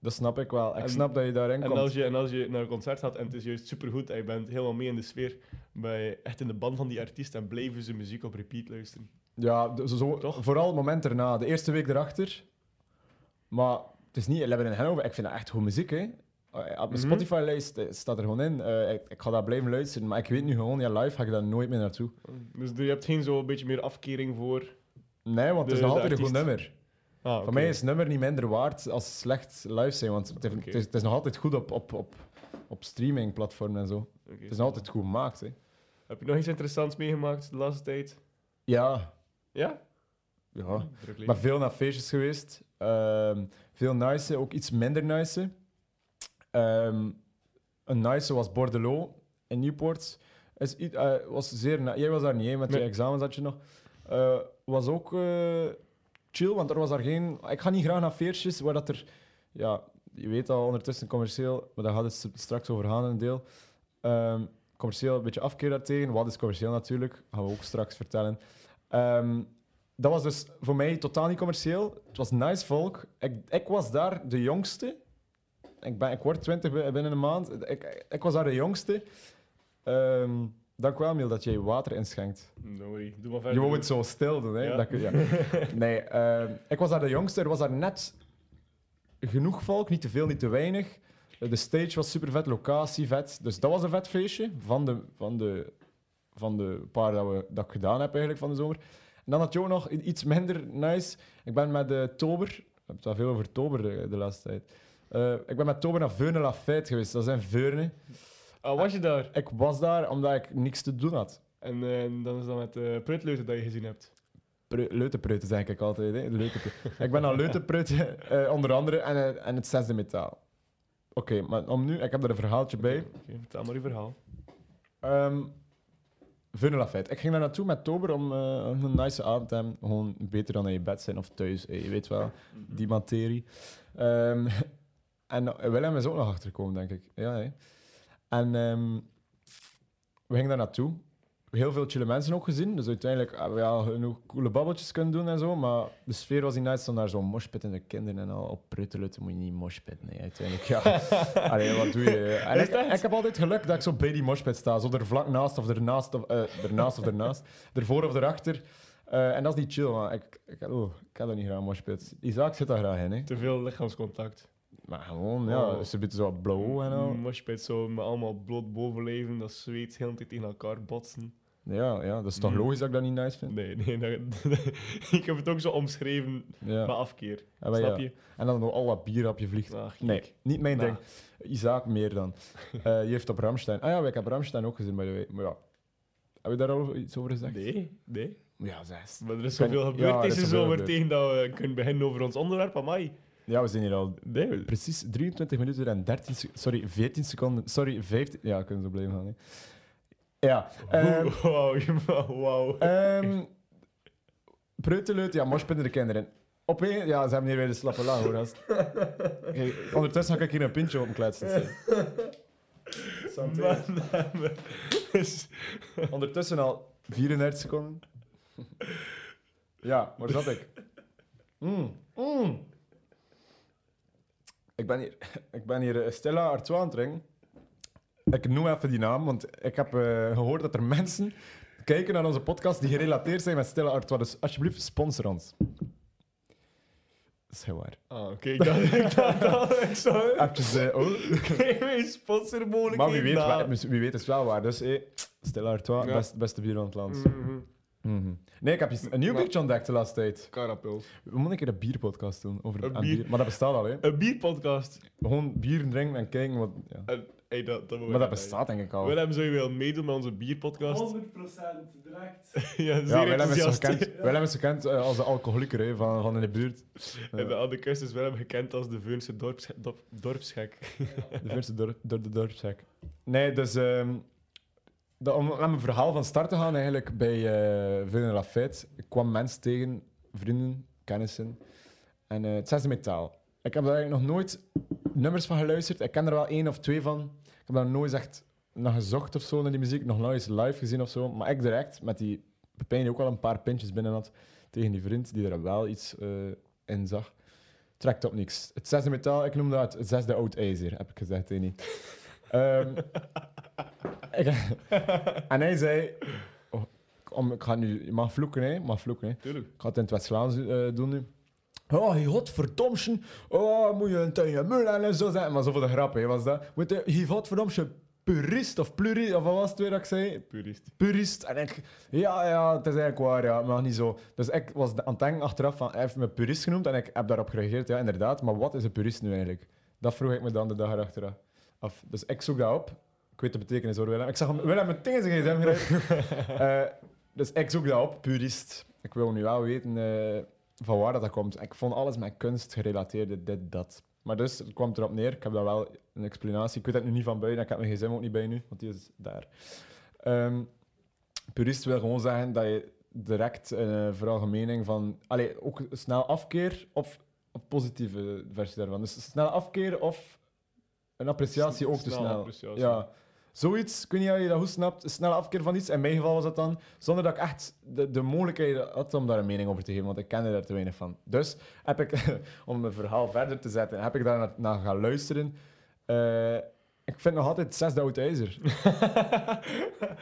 Dat snap ik wel. Ik En- snap dat je daarin En komt. als, je, en als je naar een concert gaat en het is juist supergoed en je bent helemaal mee in de sfeer, ben je echt in de band van die artiest en blijven ze muziek op repeat luisteren. Ja, de- zo, zo- Toch? vooral het moment erna. De eerste week erachter. Maar het is niet Eleven in Hanover. Ik vind dat echt goed muziek, hè. Eh, Op mijn Mhm. Spotify-lijst eh, staat er gewoon in. Eh, ik, ik ga dat blijven luisteren. Maar ik weet nu gewoon, ja, live ga ik daar nooit meer naartoe. Dus je hebt geen zo'n beetje meer afkering voor... Nee, want het is De- nog de altijd een goed nummer. Ah, Voor mij is het nummer niet minder waard als slecht live zijn. Want het, heeft- Oké. het, is, het is nog altijd goed op, op, op, op streamingplatformen en zo. Het is nog altijd goed gemaakt, hè. Heb je nog iets interessants meegemaakt de laatste tijd? Ja, Ja? ja. Leven. ben veel naar feestjes geweest. Ehm, veel nice, ook iets minder nice. Ehm, een nice was Bordelot in Newport. Is, eh, was zeer Jij was daar niet, hè, met Nee. je examens had je nog. Eh, was ook eh, chill, want er was daar geen... Ik ga niet graag naar feestjes waar dat er... Ja, je weet al ondertussen commercieel, maar daar gaat het straks over gaan een deel. Ehm, commercieel een beetje afkeer daartegen. Wat is commercieel natuurlijk? Gaan we ook straks vertellen. Ehm, dat was dus voor mij totaal niet commercieel. Het was nice volk. Ik, ik was daar de jongste. Ik, ben, ik word 20 bi- binnen een maand. Ik, ik was daar de jongste. Ehm, dank wel, Miel, dat jij water inschenkt. No doe maar Je verder. wou het zo stil doen, hè? Ja. Dat ja. Nee, ehm, ik was daar de jongste. Er was daar net genoeg volk. Niet te veel, niet te weinig. De stage was super vet, locatie vet. Dus dat was een vet feestje van de, van de, van de paar dat, we, dat ik gedaan heb eigenlijk van de zomer. En dan had je ook nog iets minder nice. Ik ben met de Tober, ik heb het wel veel over Tober de, de laatste tijd. Eh, ik ben met Tober naar Veurne La Fête geweest. Dat is in Veurne. Ah, was je daar? Ik was daar omdat ik niks te doen had. En eh, dan is dat met uh, Prutleuten dat je gezien hebt. Preu- Leutepreuten, zeg ik altijd. Hè. Leutepreuten. ik ben aan Leutepreuten, eh, onder andere, en, eh, en het zesde metaal. Oké, maar om nu, ik heb er een verhaaltje bij. Oké, vertel maar je verhaal. Ehm Veurne La Fête. Ik ging daar naartoe met Tober om eh, een nice avond te hebben. Gewoon beter dan in je bed zijn of thuis. eh, Je weet wel, die materie. Ehm, en eh, Willem is ook nog achtergekomen, denk ik. Ja, hè. En ehm, we gingen daar naartoe. Heel veel chille mensen ook gezien. Dus uiteindelijk hebben we ja, genoeg coole babbeltjes kunnen doen en zo. Maar de sfeer was niet nice. Stond daar zo'n moshpittende kinderen en al op pruttelutten moet je niet moshpitten. Nee, uiteindelijk, ja. Allee, wat doe je? En ik, heb altijd geluk dat ik zo bij die moshpit sta. Zo er vlak naast of ernaast of, eh ernaast of ernaast. Ervoor of erachter. Eh, en dat is niet chill, man. Ik, ik, oh, ik heb dat niet graag, moshpit. Isaac zit daar graag in, hè. Te veel lichaamscontact. Maar gewoon, ja, Oh. ze biedt zo wat blauw en al. Moshpit zo met allemaal bloot bovenleven, dat zweet heel de tijd tegen elkaar botsen. Ja, ja, dat is toch Mm. logisch dat ik dat niet nice vind? Nee, nee, dat- ik heb het ook zo omschreven Ja. met afkeer. Ja, maar Snap ja. je? En dan nog al wat bier op je vliegt. Ach, Nee, niet mijn Nou. ding. Isaac meer dan. Eh je heeft op Ramstein. Ah ja, ik heb Ramstein ook gezien, by the way. Maar ja, heb je daar al iets over gezegd? Nee, nee. Ja, zes. Maar er is zoveel gebeurd deze zomer tegen dat we kunnen beginnen over ons onderwerp. Amai. Ja, we zijn hier al Nee, precies 23 minuten en 13 sec- Sorry, 14 seconden. Sorry, 15... Ja, we kunnen zo blijven gaan. Hè. Ja. ehm, Wauw, wauw. ehm Preuteluit, ja, moshpinnen de kinderen. Op een, ja, ze hebben hier weer de slappe lang, hoor. Kijk, ondertussen ga ik hier een pintje op mijn kletsen. Man, dus- Ondertussen al 34 seconden. Ja, waar zat ik? Mm, mm. Ik ben hier, ik ben hier eh, Stella Artois aan het drinken. Ik noem even die naam, want ik heb eh, gehoord dat er mensen kijken naar onze podcast die gerelateerd zijn met Stella Artois. Dus alsjeblieft, sponsor ons. Dat is heel waar. Ah, oké, ik dacht, ik dacht al, ik zou... Even, eh, oh. Sponsormogelijkheden Maar wie weet, wa- wie weet is wel waar. Dus hey, Stella Artois, Ja. best, beste bier van het land. Mhm. Mhm. Nee, ik heb iets- een nieuw Maar- biertje ontdekt de laatste tijd. Carapel. We moeten een keer een bierpodcast doen. Over Een aan bier- bier. Maar dat bestaat al, hè? Een bierpodcast. Gewoon bier drinken en kijken wat. Ja. En, hey, dat, dat Maar dat bestaat denk ik al. Willem, zou je wel meedoen met onze bierpodcast? 100% direct. ja, zeer Ja, Willem is enthousiast. gekend, Willem is gekend eh, als de alcoholieker hè, van, van in de buurt. En de andere kust is Willem gekend als de Veurse dorps, dorpsgek. De verste door, door de dorpshek. Nee, dus ehm, dat, om aan mijn verhaal van start te gaan, eigenlijk bij uh, Fête. Ik kwam mensen tegen, vrienden, kennissen. En eh, het zesde metaal. Ik heb daar eigenlijk nog nooit nummers van geluisterd. Ik ken er wel één of twee van. Ik heb daar nooit echt naar gezocht of zo, naar die muziek. Nog nooit live gezien of zo. Maar ik direct, met die Pepijn die ook wel een paar pintjes binnen had, tegen die vriend die er wel iets eh, in zag. trekt op niks. Het zesde metaal, ik noem dat het zesde oud ijzer, heb ik gezegd, Eni. Ehm ik- en hij zei... Oh, om, ik ga nu... Je mag vloeken, hè. Je mag vloeken, hè. Tuurlijk. Ik ga het in het West-Vlaams eh, doen nu. Oh, je godverdomschen. Oh, moet je een tuinje mullen en zo zeggen. Maar zo voor de grap, hè, was dat. Moet je, je purist of pluri, of wat was het weer dat ik zei? Purist. Purist. En ik, ja, ja, het is eigenlijk waar, ja, maar niet zo. Dus ik was aan het denken achteraf van, hij heeft me purist genoemd en ik heb daarop gereageerd. Ja, inderdaad, maar wat is een purist nu eigenlijk? Dat vroeg ik me dan de dag erachteraf af. Dus ik zoek dat op. Ik weet de betekenis hoor, Willem. Ik zag hem, Willem meteen zijn gsm grijpen. Eh, dus ik zoek dat op, purist. Ik wil nu wel weten eh, van waar dat, dat komt. Ik vond alles met kunst gerelateerd, dit, dat. Maar dus, het kwam erop neer. Ik heb daar wel een explanatie. Ik weet het nu niet van buiten. Ik heb mijn gsm ook niet bij nu, want die is daar. Ehm, purist wil gewoon zeggen dat je direct een veralgemening van... Allee, ook snel afkeer of een positieve versie daarvan. Dus snel afkeer of een appreciatie ook te Snel. Ja. Zoiets, ik weet niet of je dat goed snapt, een snelle afkeer van iets. In mijn geval was dat dan, zonder dat ik echt de, de mogelijkheid had om daar een mening over te geven, want ik kende daar te weinig van. Dus heb ik, om mijn verhaal verder te zetten, heb ik daar naar, naar gaan luisteren. Eh, ik vind nog altijd zesde oud ijzer.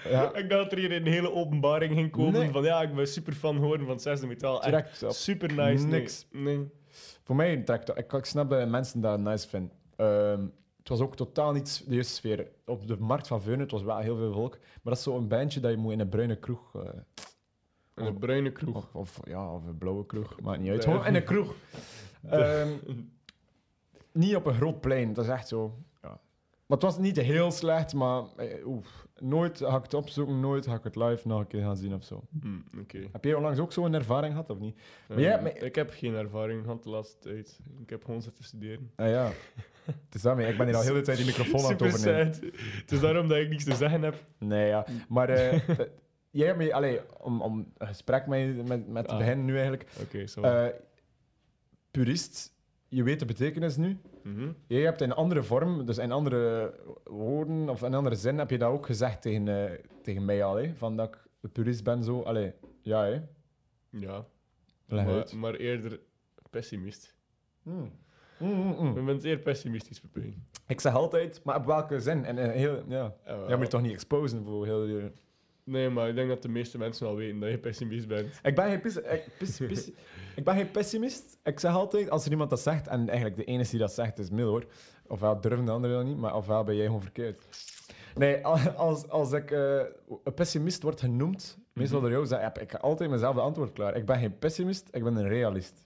Ja. Ik dacht dat er hier een hele openbaring ging komen Nee. van ja, ik ben super fan geworden van zesde metaal. Echt Direct super nice. Niks. Nee. Voor mij dat. Ik, ik snap dat mensen dat nice vinden. Ehm, het was ook totaal niet de juiste sfeer. Op de markt van Veunen, het was wel heel veel volk. Maar dat is zo'n bandje dat je moet in een bruine kroeg... eh, Een bruine kroeg. Of, of, ja, of een blauwe kroeg, maakt niet uit. Gewoon in een kroeg. Ehm, niet op een groot plein, dat is echt zo. Ja. Maar het was niet heel slecht, maar eh, oef, nooit ga ik het opzoeken, nooit ga ik het live nog een keer gaan zien of zo. Hm, Oké. Heb jij onlangs ook zo'n ervaring gehad of niet? Maar jij- Ehm, maar- Ik heb geen ervaring gehad de laatste tijd. Ik heb gewoon zitten studeren. Ah ja, het is daarmee. Ik ben hier al heel de tijd die microfoon aan het overnemen. Het is daarom dat ik niks te zeggen heb. Nee, ja. Maar eh, jij hebt me, allee, om, om een gesprek met, met, met te Ah. beginnen nu eigenlijk. Oké, zo. Eh, purist, je weet de betekenis nu. Mhm. Jij hebt in andere vorm, dus in andere woorden of in andere zin, heb je dat ook gezegd tegen, eh, tegen mij al, hè? van dat ik een purist ben zo. Allee, ja, hè? Ja, maar, maar eerder pessimist. Mm. Mm, mm, mm. Ik ben zeer pessimistisch, Pepijn. Ik zeg altijd, maar op welke zin? En, eh, heel, ja. Jij moet je toch niet exposen voor heel je... Nee, maar ik denk dat de meeste mensen al weten dat je pessimist bent. Ik ben geen, pes- ik, ik ben geen pessimist. Ik zeg altijd, als er iemand dat zegt, en eigenlijk de enige die dat zegt is Mil hoor. Ofwel durven de anderen dat niet, maar ofwel ben jij gewoon verkeerd. Nee, als, als ik eh, een pessimist word genoemd, meestal door jou, zeg, heb ik altijd mezelf de antwoord klaar. Ik ben geen pessimist, ik ben een realist.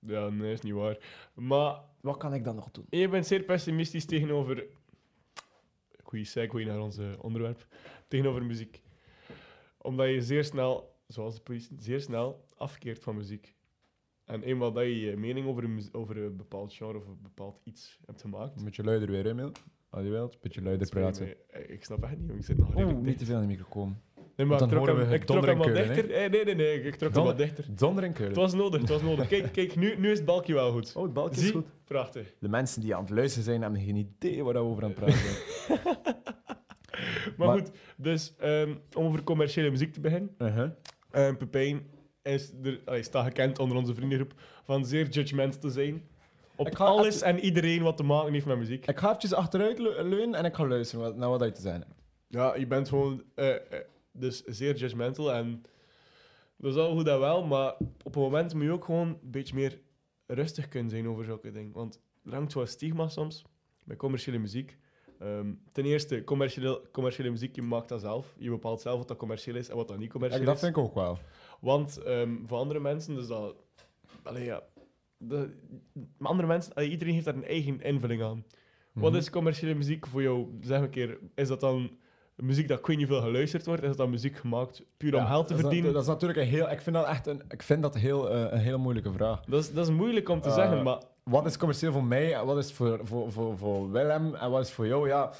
Ja, nee, is niet waar. Maar Wat kan ik dan nog doen? je bent zeer pessimistisch tegenover... Goeie segue naar ons eh, onderwerp. Tegenover muziek. Omdat je zeer snel, zoals de politie, zeer snel afkeert van muziek. En eenmaal dat je je mening over een, over een bepaald genre of een bepaald iets hebt gemaakt... Een beetje luider weer, Emil. Als je wilt, een beetje luider praten. eh, Ik snap echt niet, ik zit nog redelijk niet te veel in de microfoon. Nee, maar ik trok hem, ik trok hem wat dichter. Eh, nee, nee, nee, ik trok hem wat dichter. Donder en Het was nodig, het was nodig. Kijk, kijk nu, nu is het balkje wel goed. Oh, het balkje is goed. Prachtig. De mensen die aan het luisteren zijn, hebben geen idee waar we over aan het praten zijn. Maar, Maar- goed, dus ehm, om over commerciële muziek te beginnen. Uh-huh. Uh, Pepijn is er, allee, staat gekend onder onze vriendengroep van zeer judgmental te zijn. Op alles en iedereen wat te maken heeft met muziek. Ik ga eventjes achteruit le- leunen en ik ga luisteren wat- naar wat je te zijn hebt. Ja, je bent gewoon eh, eh, dus zeer judgmental en dat is al goed en wel, maar op een moment moet je ook gewoon een beetje meer rustig kunnen zijn over zulke dingen. Want er hangt zo'n stigma soms bij commerciële muziek. Ehm, ten eerste, commerciële, commerciële muziek, je maakt dat zelf. Je bepaalt zelf wat dat commercieel is en wat dat niet commercieel dat is. vind ik ook wel. Want ehm, voor andere mensen, dus dat... Allee, ja... De, maar andere mensen, allee, iedereen heeft daar een eigen invulling aan. Wat Mhm. is commerciële muziek voor jou? Zeg een keer, is dat dan muziek dat ik weet niet veel geluisterd wordt? Is dat dan muziek gemaakt puur om Ja, geld te dat is na- verdienen? Dat is natuurlijk een heel... Ik vind dat echt een, ik vind dat heel, eh, een hele moeilijke vraag. Dat is, dat is moeilijk om te Eh, zeggen, maar Wat is commercieel voor mij en wat is voor, voor, voor, voor Willem en wat is voor jou? Ja,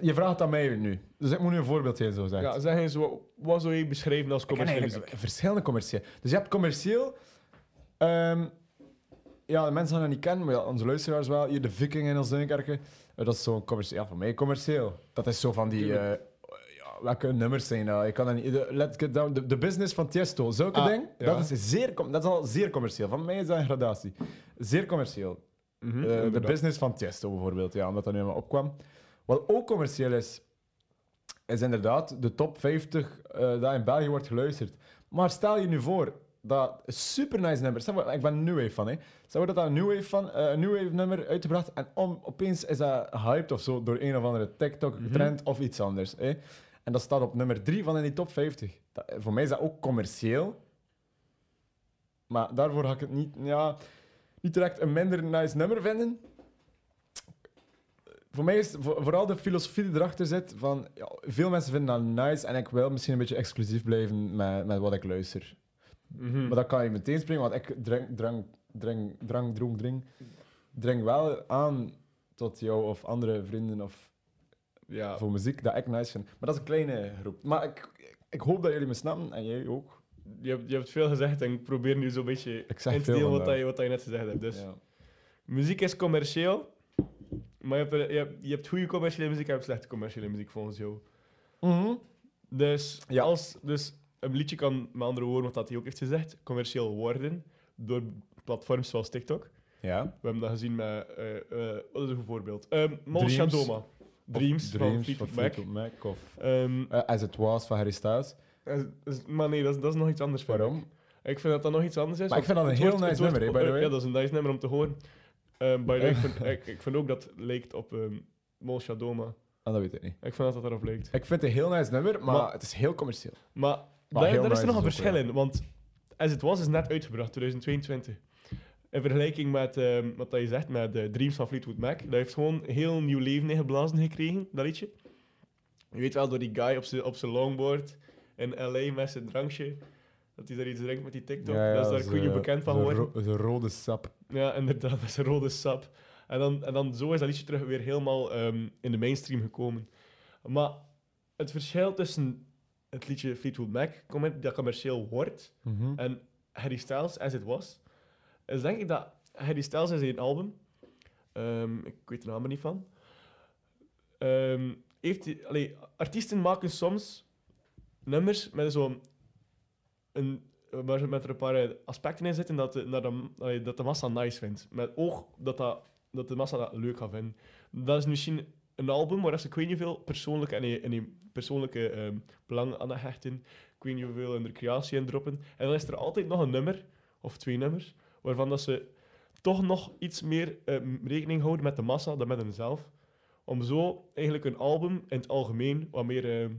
je vraagt het aan mij nu. Dus ik moet nu een voorbeeld geven, zo zeggen. ja, zeg eens, wat, wat zou je beschrijven als muziek? verschillende commercieel. Dus je hebt commercieel... ehm, ja, de mensen gaan dat niet kennen, maar ja, onze luisteraars wel. Hier de Viking in ons Dunkerke. Eh, dat is zo commercieel. Ja, voor mij commercieel. Dat is zo van die... Eh, ja, welke nummers zijn dat? Ik kan dat niet... de- Let's get down. De, de business van Tiesto, zulke Ah, dingen, ja. dat, is zeer, dat is al zeer commercieel. Van mij is dat een gradatie. Zeer commercieel. Mhm, Eh, de business van Tiesto bijvoorbeeld, ja, omdat dat nu maar opkwam. Wat ook commercieel is, is inderdaad de top 50 eh dat in België wordt geluisterd. Maar stel je nu voor, dat super nice nummer. Stel, ik ben een New Wave van, hè. Stel dat dat een New Wave, van, eh, een New Wave nummer uitgebracht en om, opeens is dat hyped of zo door een of andere TikTok-trend of iets anders. Hè. En dat staat op nummer 3 van in die top 50. Dat- voor mij is dat ook commercieel. Maar daarvoor ga ik het niet, ja, niet direct een minder nice nummer vinden. Voor mij is voor- vooral de filosofie die erachter zit van ja, veel mensen vinden dat nice en ik wil misschien een beetje exclusief blijven met, met wat ik luister. Mhm. Maar dat kan je meteen springen, want ik drink, drang, drink, drang, dronk, drink, drink wel aan tot jou of andere vrienden of ja, voor muziek dat ik nice vind. Maar dat is een kleine groep. Maar ik, ik hoop dat jullie me snappen en jij ook. je, hebt, je hebt veel gezegd en ik probeer nu zo'n beetje in te delen wat, je, wat je net gezegd hebt. Dus Ja. muziek is commercieel, maar je hebt, je hebt, je hebt goede commerciële muziek en je hebt slechte commerciële muziek volgens jou. Mhm. Dus, Ja. als, dus een liedje kan, met andere woorden, wat dat hij ook heeft gezegd, commercieel worden door platforms zoals TikTok. ja. We hebben dat gezien met, eh, eh, wat is een goed voorbeeld? Um, Mol Dreams. Shadoma. Of Dreams, van Fleetwood Mac. Of Ehm, eh, As It Was van Harry Styles. eh, maar nee, dat is, dat is nog iets anders. ik. Waarom? Ik vind dat dat nog iets anders is. Maar ik vind dat een heel wordt- nice wordt- nummer, by the way. Ja, dat is een nice nummer om te horen. By the way, ik, vind, ik, ik vind ook dat het lijkt op ehm Mol Shadoma. Ah, dat weet ik niet. Ik vind dat dat daarop lijkt. Ik vind het een heel nice nummer, maar, Maar- het is heel commercieel. Maar, Maar daar, is er nog een verschil in. Want As It Was is net uitgebracht, 2022. In vergelijking met ehm, wat dat je zegt, met de Dreams van Fleetwood Mac. Dat heeft gewoon heel nieuw leven ingeblazen gekregen, dat liedje. Je weet wel, door die guy op zijn op zijn longboard in L.A. met zijn drankje. Dat hij daar iets drinkt met die TikTok. dat is daar goed bekend van geworden. ro- Zo'n rode sap. Ja, inderdaad, dat is een rode sap. En dan, en dan zo is dat liedje terug weer helemaal ehm, in de mainstream gekomen. Maar het verschil tussen het liedje Fleetwood Mac, comment, dat commercieel wordt, Mhm. en Harry Styles, As It Was, is denk ik dat Harry Styles is een album, ehm, ik weet de naam er niet van, ehm, heeft die, allee, artiesten maken soms nummers met zo'n een, waar ze met er een paar eh, aspecten in zitten dat de, dat de, allee, dat de massa nice vindt. Met oog dat, dat, dat de massa dat leuk gaat vinden. Dat is misschien een album waar ze ik weet niet veel persoonlijke, en persoonlijke ehm, belang aan hechten. Ik weet niet hoeveel in de creatie in droppen. En dan is er altijd nog een nummer, of twee nummers, waarvan dat ze toch nog iets meer ehm, rekening houden met de massa dan met henzelf. Om zo eigenlijk een album in het algemeen wat meer,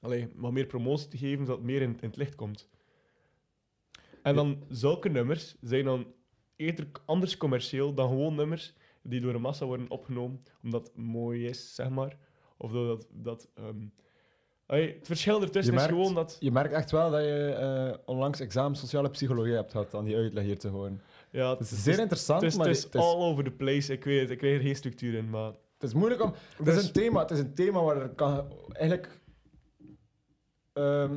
allee, wat meer promotie te geven, zodat het meer in, in het licht komt. En dan zulke nummers zijn dan eerder anders commercieel dan gewoon nummers die door de massa worden opgenomen, omdat het mooi is, zeg maar. Of dat... dat ehm, allee, het verschil ertussen is gewoon dat... Je merkt echt wel dat je eh, onlangs examen sociale psychologie hebt gehad aan die uitleg hier te horen. Ja, Het is zeer interessant, het is, maar het is het is, all over the place. Ik weet het, ik krijg er geen structuur in, maar... het is moeilijk om... Het Dus- is een thema, het is een thema waar er kan eigenlijk... ehm,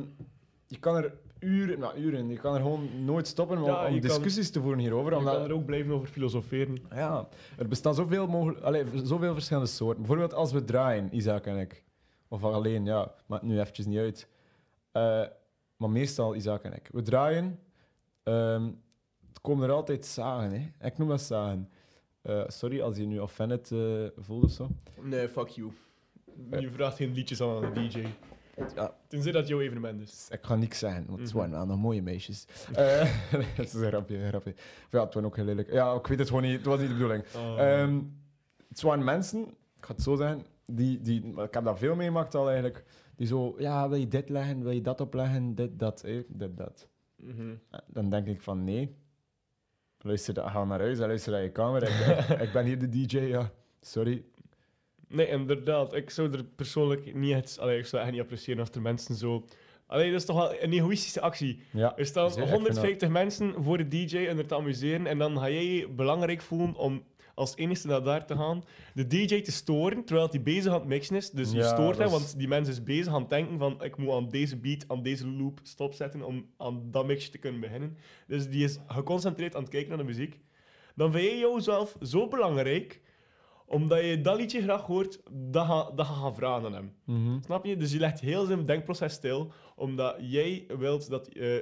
je kan er uren, nou uren, je kan er gewoon nooit stoppen om, Ja, om je kan- discussies te voeren hierover. Je Omdat, kan er ook blijven over filosoferen. Ja, er bestaan zoveel, mogelijk, allee, zoveel verschillende soorten. Bijvoorbeeld als we draaien, Isaac en ik. Of alleen, ja, maakt nu eventjes niet uit. Eh, maar meestal Isaac en ik. We draaien. ehm, het komen er altijd zagen, hè. Ik noem dat zagen. Eh, sorry als je nu offended eh voelt of zo. Nee, fuck you. Je vraagt geen liedjes aan aan de DJ. Ja. Tenzij dat jouw evenement is. Ik ga niks zeggen, want het Mhm. waren wel nog mooie meisjes. Eh, dat is een grapje, een grapje. Ja, het waren ook heel lelijk. Ja, ik weet het gewoon niet. Het was niet de bedoeling. Oh. Ehm, het waren mensen, ik ga het zo zeggen, die, die, maar ik heb dat veel meegemaakt al eigenlijk, die zo, ja, wil je dit leggen, wil je dat opleggen, dit, dat, eh, dit, dat. Mhm. Eh, Dan denk ik van, nee, luister, da- ga naar huis en luister naar je kamer. Ik, ik, ik ben hier de DJ, ja, sorry. Nee, inderdaad. Ik zou er persoonlijk niet het... Allee, ik zou echt niet appreciëren als er mensen zo... Allee, dat is toch wel een egoïstische actie. Ja, Er staan Zeker, ik vind 150 mensen voor de DJ en er te amuseren. En dan ga jij je belangrijk voelen om als enige naar daar te gaan. De DJ te storen terwijl hij bezig aan het mixen is. Dus je Ja, stoort hem, is- want die mensen is bezig aan het denken van ik moet aan deze beat, aan deze loop stopzetten om aan dat mixje te kunnen beginnen. Dus die is geconcentreerd aan het kijken naar de muziek. Dan vind je jouzelf zo belangrijk omdat je dat liedje graag hoort, dat ga, dat ga gaan vragen aan hem. Mhm. Snap je? Dus je legt heel zijn denkproces stil, omdat jij wilt dat eh,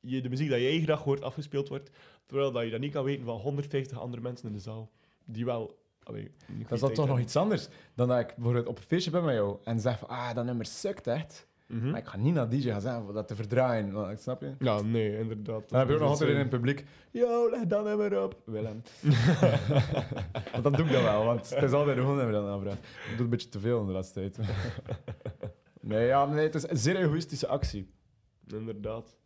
je de muziek dat jij graag hoort afgespeeld wordt, terwijl dat je dat niet kan weten van 150 andere mensen in de zaal, die wel... Allee, Dat is toch nog iets anders dan dat ik bijvoorbeeld op een feestje ben met jou en zeg van, ah, dat nummer sukt echt. Mhm. Maar ik ga niet naar DJ gaan zeggen voor dat te verdraaien. want- Snap je? Ja, nee, inderdaad. Dan heb je ook nog Dat altijd in eh, het publiek, yo, leg dat nummer op. Willem. want dan doe ik dat wel, want het is altijd gewoon nummer dat aanvraagt. Ik doe een beetje te veel in de laatste tijd. nee, ja, nee, het is een zeer egoïstische actie. Inderdaad.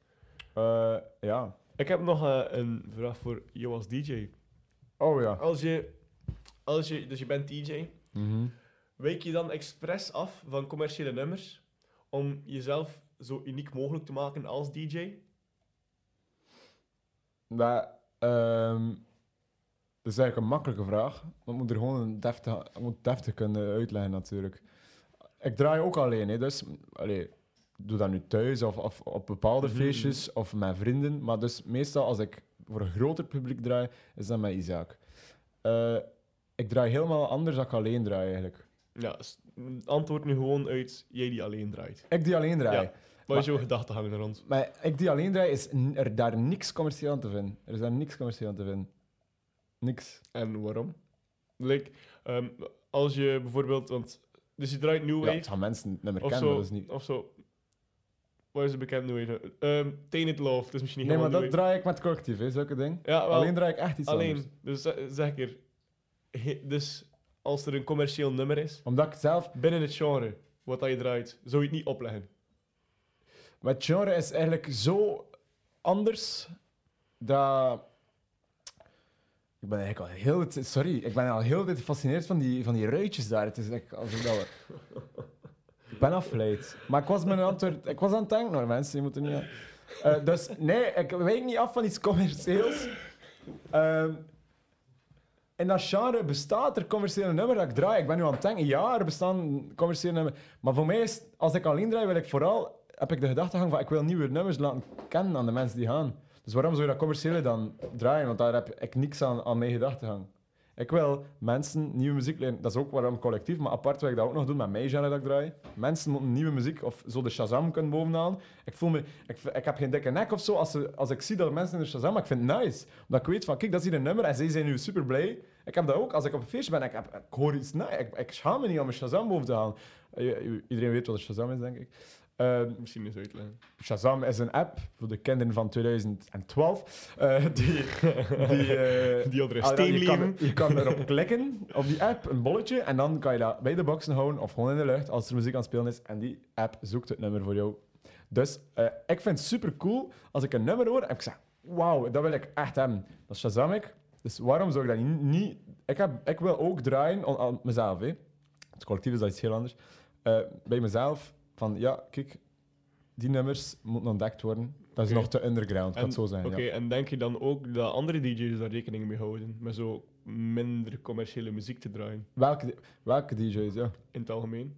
Eh, ja. Ik heb nog eh, een vraag voor jou als DJ. Oh ja. Als je, als je, dus je bent DJ, Mhm. wijk je dan expres af van commerciële nummers om jezelf zo uniek mogelijk te maken als DJ? Maar, ehm, dat is eigenlijk een makkelijke vraag. Ik moet er gewoon een deftig, moet deftig kunnen uitleggen natuurlijk. Ik draai ook alleen, hè, dus allee, ik doe dat nu thuis of, of op bepaalde Mhm. feestjes of met vrienden. Maar dus meestal als ik voor een groter publiek draai, is dat met Isaac. Eh, ik draai helemaal anders dan ik alleen draai eigenlijk. Ja, antwoord nu gewoon uit jij die alleen draait. Ik die alleen draai. Ja. Wat is jouw gedachtegang er rond? Maar ik die alleen draai, is er daar niks commercieel aan te vinden. Er is daar niks commercieel aan te vinden. Niks. En waarom? Like, ehm, als je bijvoorbeeld, want, dus je draait New Ja, Wave het gaan mensen het nummer kennen, zo, dat is niet... of zo. Wat is een bekend New Wave? Ehm Tainted Love, dat is misschien niet Nee, maar dat draai ik met collectief, hè, zulke. Wave. Ja, wel, Alleen draai ik echt iets alleen. anders. Dus ze- zeg ik er. he- Dus als er een commercieel nummer is, Omdat ik zelf... binnen het genre, wat dat je draait, zou je het niet opleggen. Mijn genre is eigenlijk zo anders dat... Ik ben eigenlijk al heel... Sorry, ik ben al heel tijd gefascineerd van die, van die ruitjes daar. Het is echt alsof dat we... Ik ben afgeleid. Maar ik was, mijn antwoord, ik was aan het denken nog, mensen. Je moet er niet aan... Eh, dus nee, ik wijk niet af van iets commercieels. Ehm in dat genre bestaat er commerciële nummer dat ik draai. Ik ben nu aan het denken, ja, er bestaan commerciële nummers. Maar voor mij is, als ik alleen draai, wil ik vooral, heb ik de gedachtegang van, ik wil nieuwe nummers laten kennen aan de mensen die gaan. Dus waarom zou je dat commerciële dan draaien? Want daar heb ik niks aan, aan mijn gedachtegang. Ik wil mensen nieuwe muziek leren. Dat is ook waarom collectief, maar apart wil ik dat ook nog doen met mijn genre dat ik draai. Mensen moeten nieuwe muziek of zo de Shazam kunnen bovenaan. Ik voel me, ik, ik heb geen dikke nek of zo als, als ik zie dat mensen in de Shazam, maar ik vind het nice. Omdat ik weet van, kijk, dat is hier een nummer en zij zijn nu super blij. Ik heb dat ook als ik op een feestje ben. Ik, heb, ik hoor iets nice. Ik, ik schaam me niet om mijn Shazam boven te halen. Eh, Iedereen weet wat een Shazam is, denk ik. Ehm, Misschien eens uitleggen. Shazam is een app voor de kinderen van 2012. eh, die, die, eh, Die ah, steen je, kan, je kan erop klikken, op die app, een bolletje, en dan kan je dat bij de boxen houden of gewoon in de lucht als er muziek aan het spelen is. En die app zoekt het nummer voor jou. Dus eh, ik vind het super cool als ik een nummer hoor en ik zeg: Wauw, dat wil ik echt hebben. Dat Shazam ik. Dus waarom zou ik dat niet. niet ik, heb, ik wil ook draaien aan, aan mezelf. Hè. Het collectief is dat iets heel anders. Bij mezelf van ja, kijk, die nummers moeten ontdekt worden. Dat is nog te underground, kan En- het zo zijn. Oké, ja. en denk je dan ook dat andere DJ's daar rekening mee houden? Met zo minder commerciële muziek te draaien, Welke, welke DJ's, ja. in het algemeen?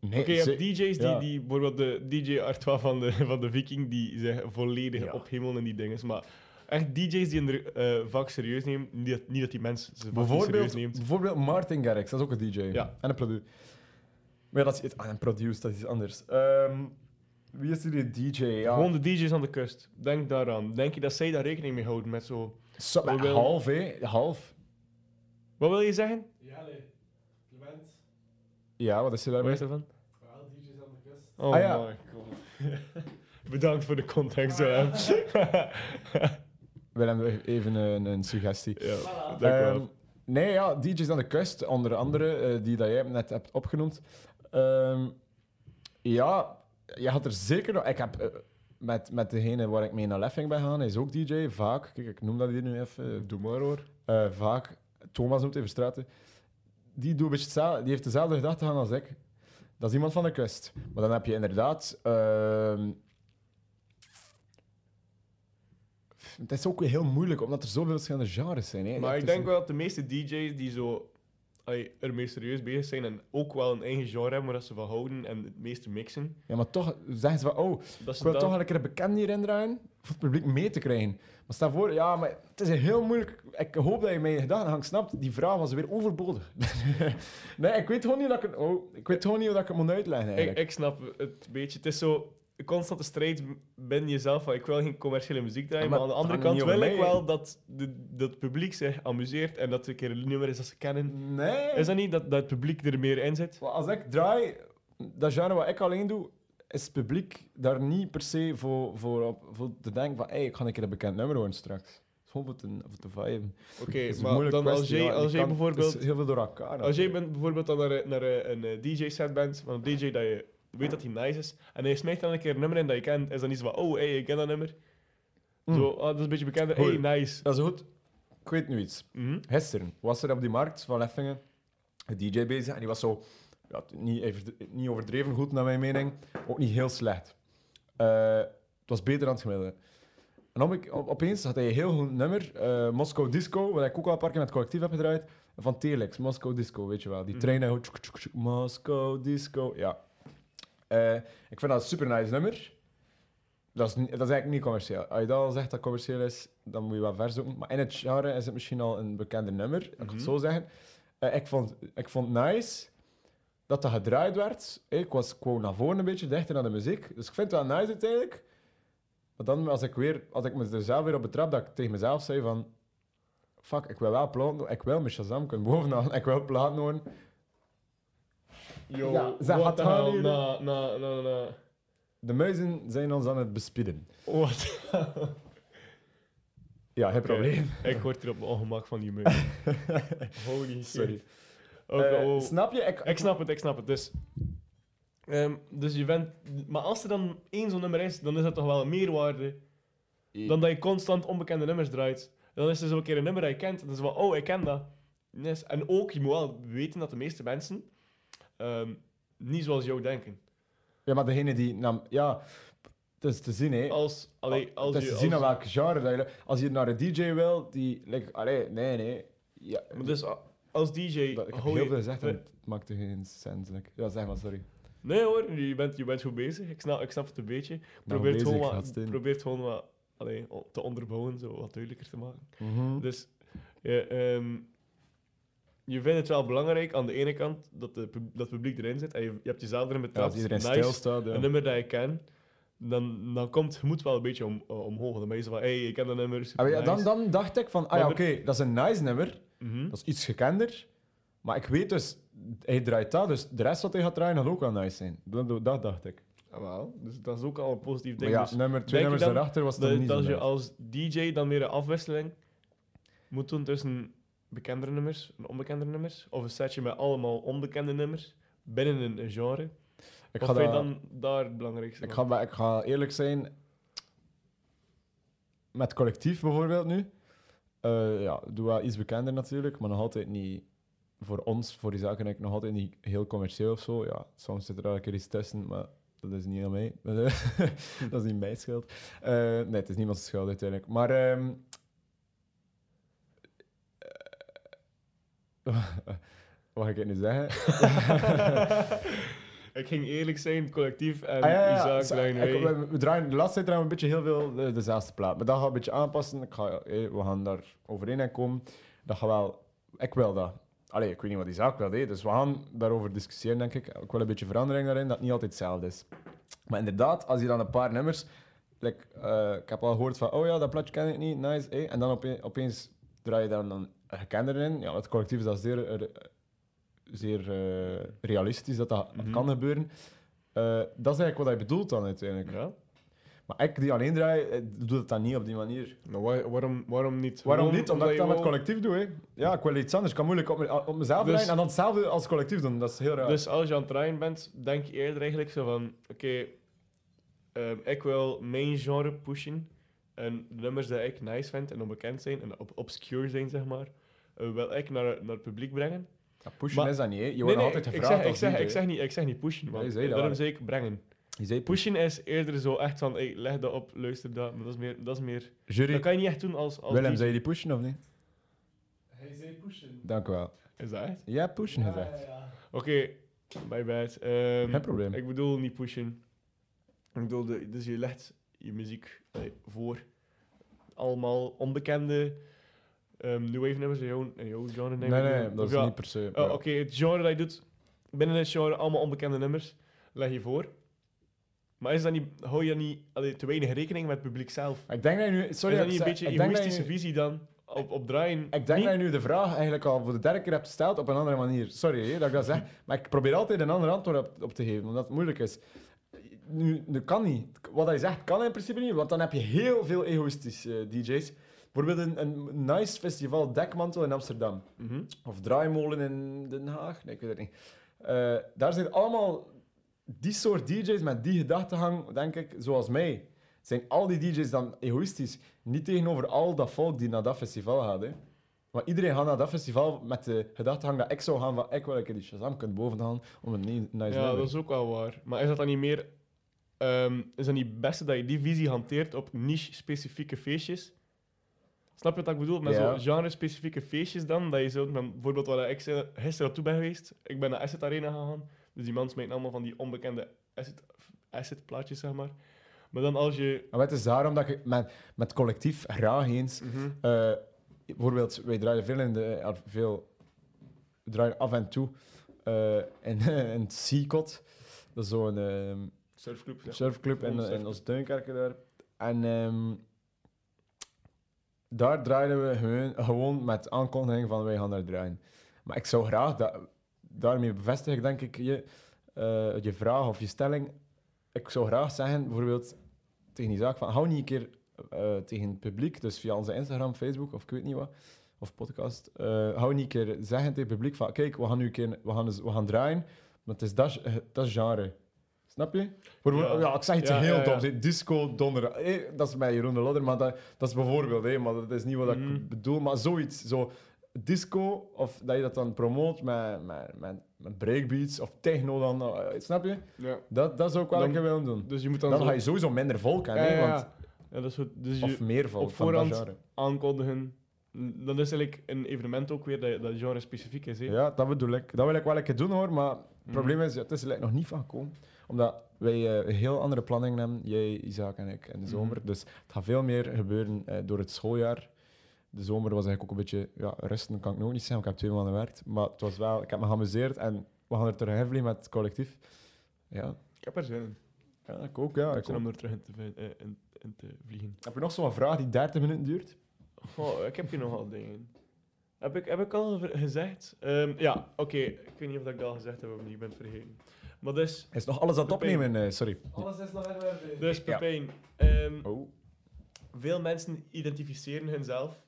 Nee, Oké, je hebt DJ's die, ja. die, bijvoorbeeld de DJ Artois van de, van de Viking, die zich volledig Ja. ophemelen in die dingen. Maar echt DJ's die een eh, vak serieus nemen, niet dat, niet dat die mensen ze vak serieus bijvoorbeeld, neemt. bijvoorbeeld Martin Garrix, dat is ook een DJ. Ja. En een producer. Maar ja, dat is, ah, een producer, dat is iets anders. Ehm, wie is die DJ? Ja. Gewoon de DJ's aan de kust. Denk daaraan. Denk je dat zij daar rekening mee houden met zo... We willen- half, hè? Half. Wat wil je zeggen? Ja, nee. Clement. Ja, wat is er Wat daarmee? is ervan? Wel DJ's aan de kust. Oh Ah, ja. my god. Bedankt voor de context. hè. Willem, even een, een suggestie. ja, Voilà. dank u wel. Ehm, nee, ja, DJ's aan de kust, onder andere, eh, die dat jij net hebt opgenoemd. Ehm, ja, je had er zeker nog... Ik heb eh, met, met degene waar ik mee naar Leffing ben gaan, hij is ook DJ, vaak. Kijk, ik noem dat hier nu even. Doe maar hoor. Eh, vaak. Thomas noemt even straten. Die, doet een beetje hetzelfde, die heeft dezelfde gedachtegang als ik. Dat is iemand van de kust. Maar dan heb je inderdaad... ehm, het is ook weer heel moeilijk, omdat er zoveel verschillende genres zijn. Hè. Maar ik denk wel dat de meeste DJ's die zo allee, ermee serieus bezig zijn en ook wel een eigen genre hebben waar dat ze van houden en het meeste mixen. Ja, maar toch zeggen ze van, oh, Dat ik wil dan- toch wel een keer een bekend hierin draaien, voor het publiek mee te krijgen. Maar stel voor, ja, maar het is heel moeilijk. Ik hoop dat je mijn gedachtegang snapt. Die vraag was weer overbodig. nee, ik weet gewoon niet dat ik oh, ik weet gewoon niet hoe dat ik het moet uitleggen Ik, eigenlijk. ik snap het een beetje. Het is zo constante strijd binnen jezelf van ik wil geen commerciële muziek draaien, Maar maar, aan de het andere kant wil ik wel dat, de, dat het publiek zich amuseert en dat er een keer een nummer is dat ze kennen. nee. Is dat niet dat, dat het publiek er meer in zit? Maar als ik draai, dat genre wat ik alleen doe, is het publiek daar niet per se voor, voor, op, voor te denken van hey, ik ga een keer een bekend nummer horen straks. Het is gewoon voor te, voor te viben. Oké, Het maar dan als jij, als jij kan- bijvoorbeeld... Het heel veel door elkaar. Als jij bijvoorbeeld dan naar, naar een, een DJ-set bent, van een DJ dat je weet dat hij nice is, en hij smijt dan een keer een nummer in dat je kent, is dan niet zo van, oh, hey, ik ken dat nummer. Mm. Zo, ah, dat is een beetje bekend, Hoi. hey, nice. Dat is goed. Ik weet nu iets. Mhm. Gisteren was er op die markt van Leffingen een DJ bezig en die was zo ja, niet, even- niet overdreven goed, naar mijn mening. Ook niet heel slecht. Eh, het was beter dan het gemiddelde. En op, ik- op- opeens had hij een heel goed nummer, eh, Moscow Disco, wat ik ook al een paar keer met het collectief heb gedraaid, van Telex, Moscow Disco, weet je wel. Die Mhm. tjoek, Moscow Disco, ja. Eh, ik vind dat een super nice nummer. Dat is, dat is eigenlijk niet commercieel. Als je dat al zegt dat commercieel is, dan moet je wel ver zoeken. Maar in het genre is het misschien al een bekender nummer, ik ga Mhm. het zo zeggen. Eh, ik, vond, ik vond nice dat dat gedraaid werd. Ik was gewoon naar voren een beetje, dichter naar de muziek. Dus ik vind het wel nice uiteindelijk. Maar dan als ik, weer, als ik me er zelf weer op betrap, dat ik tegen mezelf zei van... Fuck, ik wil wel platen doen. Ik wil mijn Shazam kunnen bovenaan. Ik wil platen horen. Yo, Ja, ze what gaat the gaan hell, hier. na, na, na, na. De muizen zijn ons aan het bespieden. What? Ja, geen probleem. ik word hier op mijn ongemak van die muziek. Holy shit. Sorry. Ook, Eh, oh. Snap je? Ik, Ik snap het, ik snap het. Dus, ehm, dus je bent... Maar als er dan één zo'n nummer is, dan is dat toch wel een meerwaarde dan dat je constant onbekende nummers draait. Dan is er zo een keer een nummer dat je kent. En dan is het van, oh, ik ken dat. Yes. En ook, je moet wel weten dat de meeste mensen ehm, niet zoals jou denken. Ja, maar degene die... Nou, ja, het is te zien, hè. Als, allee, als het is je... te zien als- aan welke genre dat je... Als je naar een DJ wil, die... Like, allee, nee, nee. Ja, maar dus als DJ... dat- ik heb heel je- veel gezegd en het maakte geen sens. like. Ja, zeg maar, sorry. Nee hoor, je bent, je bent goed bezig. Ik snap, ik snap het een beetje. Nou, Probeer het gewoon wat, gastin. probeer het gewoon wat allee, te onderbouwen, zo wat duidelijker te maken. Mhm. Dus ja, ehm, je vindt het wel belangrijk aan de ene kant dat, de, pub- dat het publiek erin zit en je, je hebt jezelf erin Ja, betrapt. als iedereen nice, stilstaat, ja. Een nummer dat je ken, dan, dan komt het gemoed wel een beetje om, uh, omhoog. Dan ben je zo van, hé, hey, ik ken dat nummer, super Ah, ja, dan, nice. dan dacht ik van, ah ja, oké, dat is een nice nummer. Mhm. Dat is iets gekender. Maar ik weet dus, hij draait dat, dus de rest wat hij gaat draaien gaat ook wel nice zijn. Dat, dat dacht ik. Ah, wel. Dus dat is ook al een positief Maar ding. ja, Dus nummer, twee nummers dan daarachter was dat, dan niet dat zo je nice. als DJ dan weer een afwisseling moet doen tussen bekendere nummers en onbekende nummers? Of een setje met allemaal onbekende nummers binnen een, genre? Ik Wat ga, vind je dat, dan daar het belangrijkste ik, van? ga, ik ga eerlijk zijn. Met collectief bijvoorbeeld nu. eh ja, doe wel iets bekender natuurlijk, maar nog altijd niet voor ons, voor die zaken, nog altijd niet heel commercieel of zo. Ja, soms zit er wel een keer iets tussen, maar dat is niet aan mij. dat is niet mijn schuld. Eh, nee, het is niemands schuld uiteindelijk. Maar. ehm, wat ga ik nu zeggen? ik ging eerlijk zijn, collectief en Ah, ja, ja, Isaac ik- we, we draaien, de laatste tijd draaien we een beetje heel veel de, dezelfde plaat. Maar dat gaat een beetje aanpassen. Ik ga, we gaan daar overeen komen. Dat gaat wel... Ik wil dat. Allee, ik weet niet wat die zaak wil, hè, dus we gaan daarover discussiëren, denk ik. Ik wil een beetje verandering daarin, dat het niet altijd hetzelfde is. Maar inderdaad, als je dan een paar nummers... Like, eh, ik heb al gehoord van, oh ja, dat plaatje ken ik niet, nice. en dan ope- opeens draai je dan een gekender in. Ja, het collectief is dat zeer, zeer eh, realistisch dat dat Mhm. kan gebeuren. Eh, dat is eigenlijk wat hij bedoelt dan uiteindelijk. Ja? Maar ik die alleen draai, eh, doe het dan niet op die manier. Waar- waarom, waarom niet? Waarom niet? Omdat ik dat met collectief doe. Hè. Ja, ik wil iets anders. Ik kan moeilijk op, me- op mezelf Dus- en dan hetzelfde als collectief doen. Dat is heel raar. Dus als je aan het draaien bent, denk je eerder eigenlijk zo van... Oké, ehm, ik wil mijn genre pushen. En de nummers die ik nice vind en onbekend zijn en op obscure zijn, zeg maar, eh, wil ik naar, naar het publiek brengen. Ja, pushen maar- is dat niet. Hè. Je Nee, wordt nee, altijd ik gevraagd zeg, ik, zeg, DJ. ik, zeg niet, ik zeg niet pushen, man. zei dat Daarom zeg ik brengen. Je zei Pushen is eerder zo echt van, hey, leg dat op, luister dat. Maar dat is meer... Dat, is meer, Jury, dat kan je niet echt doen als, als Willem, zou je die pushen of niet? Hij zei pushen. Dank u wel. Is dat echt? Hebt pushen Ja, gezegd. ja, ja. Oké, my bad. Ehm, Geen probleem. Ik bedoel niet pushen. Ik bedoel, de, dus je legt je muziek voor. Allemaal onbekende ehm new wave nummers in jouw, in jouw genre. Nee, nee, aan. dat is ja, niet per se. oh. Oké, het genre dat je doet, binnen het genre allemaal onbekende nummers, leg je voor. Maar is dat niet, hou je dan niet allee, te weinig rekening met het publiek zelf? Ik denk dat je nu... Sorry, is dat niet een beetje dat egoïstische je- visie dan op, op draaien? Ik denk Niet? dat je nu de vraag eigenlijk al voor de derde keer hebt gesteld op een andere manier. Sorry hè, dat ik dat zeg, maar ik probeer altijd een ander antwoord op, op te geven, omdat het moeilijk is. Nu, dat kan niet. Wat hij zegt kan in principe niet, want dan heb je heel veel egoïstische eh, DJ's. Bijvoorbeeld een, een nice festival Dekmantel in Amsterdam. Mhm. Of Draaimolen in Den Haag. Nee, ik weet het niet. Eh, daar zijn allemaal die soort DJ's met die gedachtegang, denk ik, zoals mij. Zijn al die DJ's dan egoïstisch? Niet tegenover al dat volk die naar dat festival gaat. Hè. Maar iedereen gaat naar dat festival met de gedachtegang dat ik zou gaan van ik wil een keer die Shazam kunnen bovenaan om een ni- nice Ja, nummer. dat is ook wel waar. Maar is dat dan niet meer... ehm, is dat niet het beste dat je die visie hanteert op niche-specifieke feestjes? Snap je wat ik bedoel? Met Ja. zo'n genre-specifieke feestjes dan, dat je zo... Bijvoorbeeld waar ik gisteren naartoe ben geweest. Ik ben naar Asset Arena gegaan. Dus die mensen maken allemaal van die onbekende asset, asset plaatjes, zeg maar. Maar dan als je... Maar het is daarom dat ik met, met collectief graag eens Eh, bijvoorbeeld, wij draaien veel in de... eh, veel, we draaien af en toe eh, in, in het Seacot. Dat is zo'n ehm, Surfclub. zeg. surfclub in, Gewoon in surfclub. ons tuinkerken daar. En ehm, daar draaiden we gewoon, gewoon met aankondiging van wij gaan daar draaien. Maar ik zou graag, dat, daarmee bevestig ik denk ik je, eh, je vraag of je stelling. Ik zou graag zeggen, bijvoorbeeld tegen die zaak van hou niet een keer eh, tegen het publiek, dus via onze Instagram, Facebook of ik weet niet wat, of podcast, eh, hou niet een keer zeggen tegen het publiek van kijk, we gaan nu een keer, we gaan, we gaan draaien, maar het is dat, dat genre. Snap je? Bijvoorbeeld- Ja. ja. ik zeg iets Ja, heel doms. Disco, donder. eh, dat is bij Jeroen de Lodder, maar dat, dat is bijvoorbeeld. maar dat is niet wat Mhm. ik bedoel. Maar zoiets. Zo disco, of dat je dat dan promoot met, met, met, met breakbeats of techno dan. eh, snap je? Ja. Dat, dat zou ik wel Dan- een keer willen doen. Dus je moet dan, Dan zo... ga je sowieso minder volk Ja, hebben. ja. Want, Ja, dat is goed. Dus je of meer volk op van dat voorhand- genre. aankondigen... Dan is eigenlijk een evenement ook weer dat, dat genre-specifiek is. hè. Ja, dat bedoel ik. Dat wil ik wel een keer doen hoor, maar het Mhm. probleem is, ja, het is er nog niet van gekomen. Omdat wij een heel andere planning hebben, jij, Isaac en ik, in de zomer. Mhm. Dus het gaat veel meer gebeuren eh, door het schooljaar. De zomer was eigenlijk ook een beetje, ja, rusten kan ik nog niet zeggen, want ik heb twee maanden gewerkt. Maar het was wel, ik heb me geamuseerd en we gaan er terug heavily met het collectief. Ja, Ik heb er zin in. ja ik ook, ja. Ik zin om er terug in te, eh, in, in te vliegen. Heb je nog zo'n vraag die 30 minuten duurt? Oh, ik heb hier nogal dingen. Heb ik, heb ik al gezegd? Ehm, ja, oké. Ik weet niet of ik dat al gezegd heb of niet. Ik ben het vergeten. Maar dus, Is nog alles aan het Pepijn. opnemen? eh, sorry. Alles is nog in orde. dus Ja. Pepijn. ehm, Oh. veel mensen identificeren hunzelf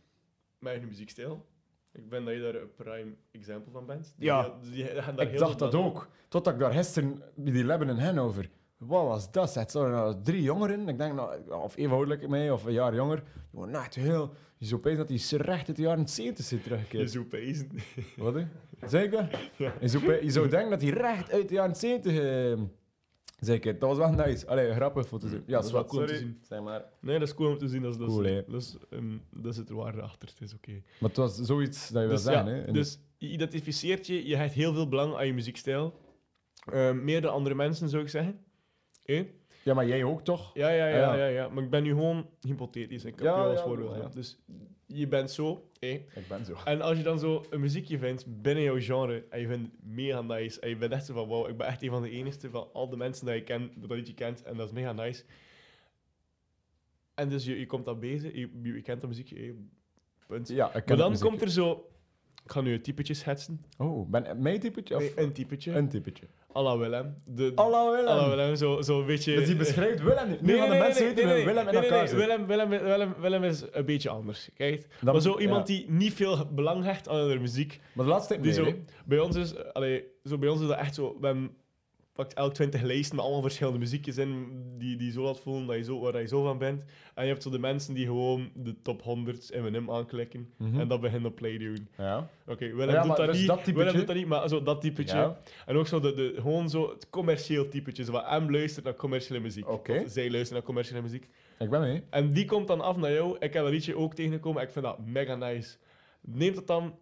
met hun muziekstijl. Ik ben dat je daar een prime example van bent. Die Ja. die Ik dacht dat ook. Totdat ik daar gisteren bij die Lebben en hen over. Wat was dat? Het waren nou drie jongeren. Ik denk, nou, of even ouderlijk mij, of een jaar jonger. Waren echt heel... Je zou opeens dat die recht uit de jaren 70 zit Je teruggekeerd. zou pezen. Wat, hè? Zeker? Ja. Je, zou, je denken dat hij recht uit de jaren 70... eh, Zeker. Dat was wel nice. Allee, grappig voor te zien. Ja, Dat is wel cool om te zien. Zeg maar. Nee, dat is cool om te zien. Dat is, dat is, Cool, dat is, dat zit er waarde achter. Het is oké. Maar het was zoiets dat je wil Dus, zeggen, ja, hè? Dus je identificeert je, je hecht heel veel belang aan je muziekstijl. Ehm, meer dan andere mensen, zou ik zeggen. Ja, maar jij ook toch? Ja, ja, ja, Ja. ja, ja. Maar ik ben nu gewoon hypothetisch. Ik heb Ja, je als voorbeeld. ja. Dus je bent zo. hé. Ik ben zo. En als je dan zo een muziekje vindt binnen jouw genre en je vindt het mega nice en je bent echt zo van wow, ik ben echt een van de enigste van al de mensen die je kent, dat liedje kent en dat is mega nice. En dus je, je komt dan bezig, je, je, je kent dat muziekje, hé, punt. Ja, ik ken Maar dan komt er zo, ik ga nu een typetje schetsen, Oh, ben mijn typetje of Nee, een typetje, een typetje? à la Willem. De, Hallo Willem. à la Willem, zo, zo beetje... Dus die beschrijft Willem niet. Nu Nee, gaan de nee, mensen nee, weten nee, Willem in nee, elkaar nee. Willem, Willem, Willem, Willem is een beetje anders. Kijk, Dan- maar zo iemand ja. die niet veel belang hecht aan de muziek. Maar de laatste tijd meer, zo, bij, ons is, allee, zo bij ons is dat echt zo. Hebben pakt elk 20 lijsten met allemaal verschillende muziekjes in die, die zo laat voelen dat je zo, waar je zo van bent. En je hebt zo de mensen die gewoon de top 100 M&M aanklikken Mhm. en dat beginnen op play doen. Ja. Oké, Willem Ja, doet dat dus niet. dat Willem doet dat niet, maar zo dat typetje. Ja. En ook zo de, de, gewoon zo het commercieel typetje. Zo van M luistert naar commerciële muziek. Oké. Of zij luistert naar commerciële muziek. Ik ben mee. En die komt dan af naar jou. Ik heb dat liedje ook tegengekomen. Ik vind dat mega nice. Neemt het dan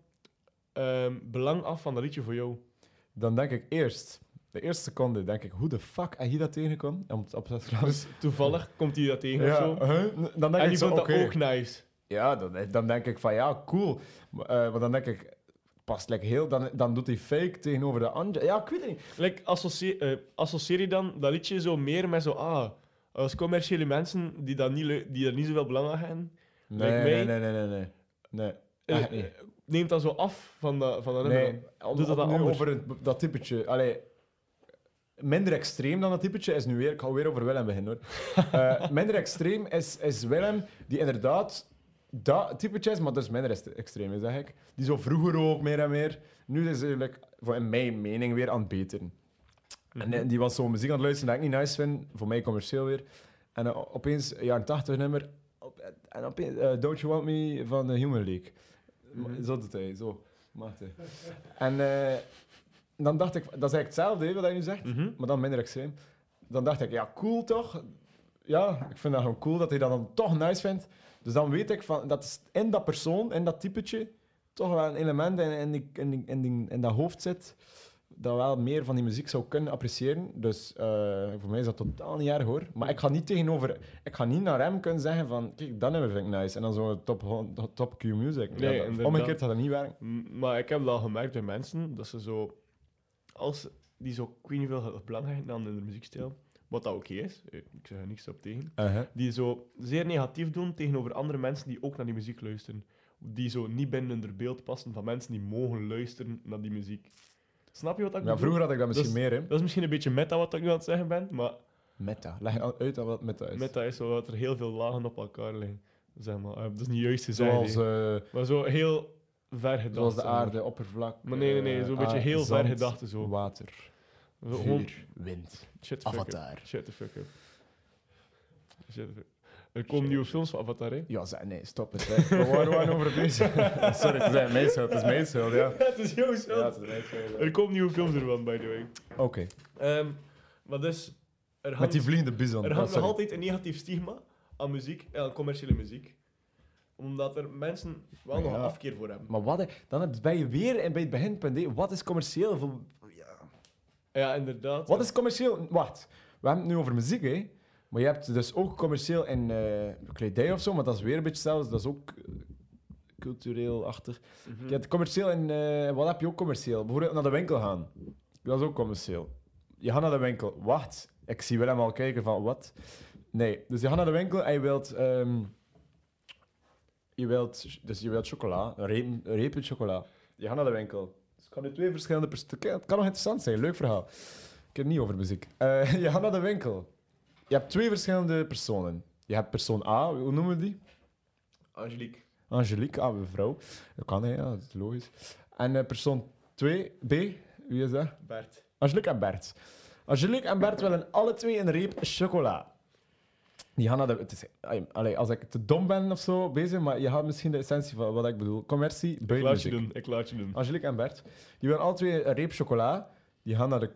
ehm, belang af van dat liedje voor jou? Dan denk ik eerst, de eerste seconde, denk ik, hoe de fuck heb je dat tegengekomen? Om het op. Dus toevallig komt hij dat tegen ja, of zo. huh? Dan denk En ik die zo, vond oké. dat ook nice. Ja, dan, dan denk ik van ja, cool. Maar, eh, maar dan denk ik, past lekker heel, dan, dan doet hij fake tegenover de andere. Ja, ik weet het niet. Like, associe- eh, associeer je dan dat liedje zo meer met zo, ah, als commerciële mensen die dat niet, die er niet zoveel belang aan hebben, Nee, Like nee, nee, nee, nee, nee. Nee, eh, niet. eh, neemt dat zo af van dat, van dat Nee, om, dat over het, dat typetje. Allee, minder extreem dan dat typetje is nu weer... Ik ga weer over Willem beginnen, hoor. Eh, minder extreem is, is Willem, die inderdaad dat typetje is, maar dus minder extreem is, zeg ik. Die zo vroeger ook meer en meer. Nu is like, voor in mijn mening, weer aan het beteren. En eh, die was zo muziek aan het luisteren dat ik niet nice vind. Voor mij commercieel weer. En eh, opeens, een jaren 80 nummer. op- En opeens, Don't You Want Me van de Human League. Mhm. Zo doet hij, zo. Maakt hij. En dan dacht ik, dat is eigenlijk hetzelfde hè, wat hij nu zegt, Mhm. maar dan minder extreem. Dan dacht ik, ja, cool toch? Ja, ik vind dat gewoon cool dat hij dat dan toch nice vindt. Dus dan weet ik van, dat is in dat persoon, in dat typetje, toch wel een element in, in, die, in, die, in, die, in dat hoofd zit dat wel meer van die muziek zou kunnen appreciëren. Dus eh, voor mij is dat totaal niet erg hoor. Maar ik ga niet tegenover, ik ga niet naar hem kunnen zeggen van, kijk, dat nummer vind ik nice. En dan zo top, top Q music. Nee, ja, dat- inderdaad. omgekeerd gaat dat niet werken. Maar ik heb dat al gemerkt bij mensen, dat ze zo... Als die zo, ik weet niet veel aan in de muziekstijl, wat dat oké is, eh, ik zeg er niks op tegen, Uh-huh. die zo zeer negatief doen tegenover andere mensen die ook naar die muziek luisteren. Die zo niet binnen hun beeld passen van mensen die mogen luisteren naar die muziek. Snap je wat ik Ja, bedoel? vroeger had ik dat misschien Dat meer, hè. Dat is misschien een beetje meta wat ik nu aan het zeggen ben, maar Meta. Leg uit wat meta is. meta is zo dat er heel veel lagen op elkaar liggen. Zeg maar. Eh, dat is niet juist gezegd, Zoals, eh, maar zo heel ver gedacht. zoals de aarde, oppervlak. Maar nee, nee, nee, eh, zo'n beetje aard, heel ver zand, gedachte zo. Water, vuur, wind, shut the fuck up. avatar. Shut the fuck up. Shut the fuck Er komen nieuwe films van Avatar, hè? Ja, nee, stop het. Hè. We waren over bezig. Sorry, het is mijn schuld. Het is mijn schuld, ja. het is jouw Ja, schuld. het is mijn schuld. Er komen nieuwe films ervan, by the way. Oké, Ehm, maar dus, er met hangt, die vliegende bison. er Ah, hangt nog sorry. altijd een negatief stigma aan muziek, en aan commerciële muziek. Omdat er mensen wel nog afkeer voor hebben. Maar wat, hè, dan heb- ben je weer en bij het beginpunt. hè. Wat is commercieel? Voor- ja. Ja, inderdaad. Wat is commercieel? Wacht, we hebben het nu over muziek, hè? Maar je hebt dus ook commercieel in eh, kledij of zo, maar dat is weer een beetje zelfs. Dat is ook eh, cultureel-achtig. Mhm. Je hebt commercieel en eh, wat heb je ook commercieel? Bijvoorbeeld naar de winkel gaan. Dat is ook commercieel. Je gaat naar de winkel. Wacht, ik zie Willem al kijken van wat? Nee, dus je gaat naar de winkel en je wilt. ehm, je wilt dus je wilt chocola, een reep, een reepje chocola. Je gaat naar de winkel. Dus het kan nu twee verschillende pers- Het kan het kan nog interessant zijn, leuk verhaal. Ik heb het niet over muziek. Eh, je gaat naar de winkel. Je hebt twee verschillende personen. Je hebt persoon A, hoe noemen we die? Angelique. Angelique, ah, mevrouw. Dat kan, hè, ja, dat is logisch. En eh, persoon 2, B, wie is dat? Bert. Angelique en Bert. Angelique en Bert willen alle twee een reep chocola. Die gaan naar de... Het is, allee, als ik te dom ben of zo bezig, maar je gaat misschien de essentie van wat ik bedoel. Commercie, Ik buiten laat je doen. Ik laat je doen. Angelique en Bert, die willen alle twee een reep chocola. Die gaan naar, de,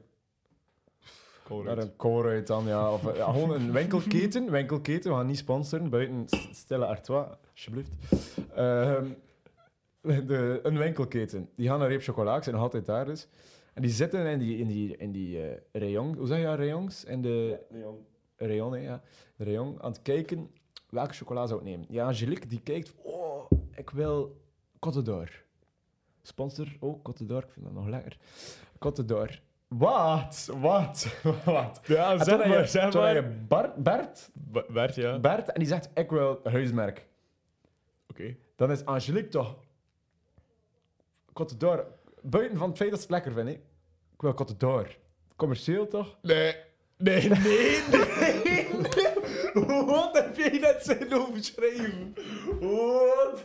naar een Colruyt dan, ja. Of ja, gewoon een winkelketen. Winkelketen, we gaan niet sponsoren. Buiten Stella Artois, alsjeblieft. Ehm, de, een winkelketen. Die gaan naar reep chocola. Ik zit nog altijd daar dus. En die zitten in die, in die, in die eh, rayon. Hoe zeg je dat, rayons? In de rayon, hè, ja. Rayon. Aan het kijken welke chocola zou ik nemen. Ja, Angelique die kijkt. Oh, ik wil Côte d'Or. Sponsor ook Côte d'Or. Ik vind dat nog lekker. Côte d'Or. Wat? Wat? Wat? Ja, En zeg maar, je- zeg maar. je Bart, Bert, Bert, ja. Oké. Bert en die zegt: Ik wil huismerk. Dan is Angelique toch. Côte d'Or. Buiten van het feit dat ze het lekker vinden. Ik wil Côte d'Or. Commercieel toch? Nee. Nee, nee, nee. Wat heb jij net zin overschreven? Wat?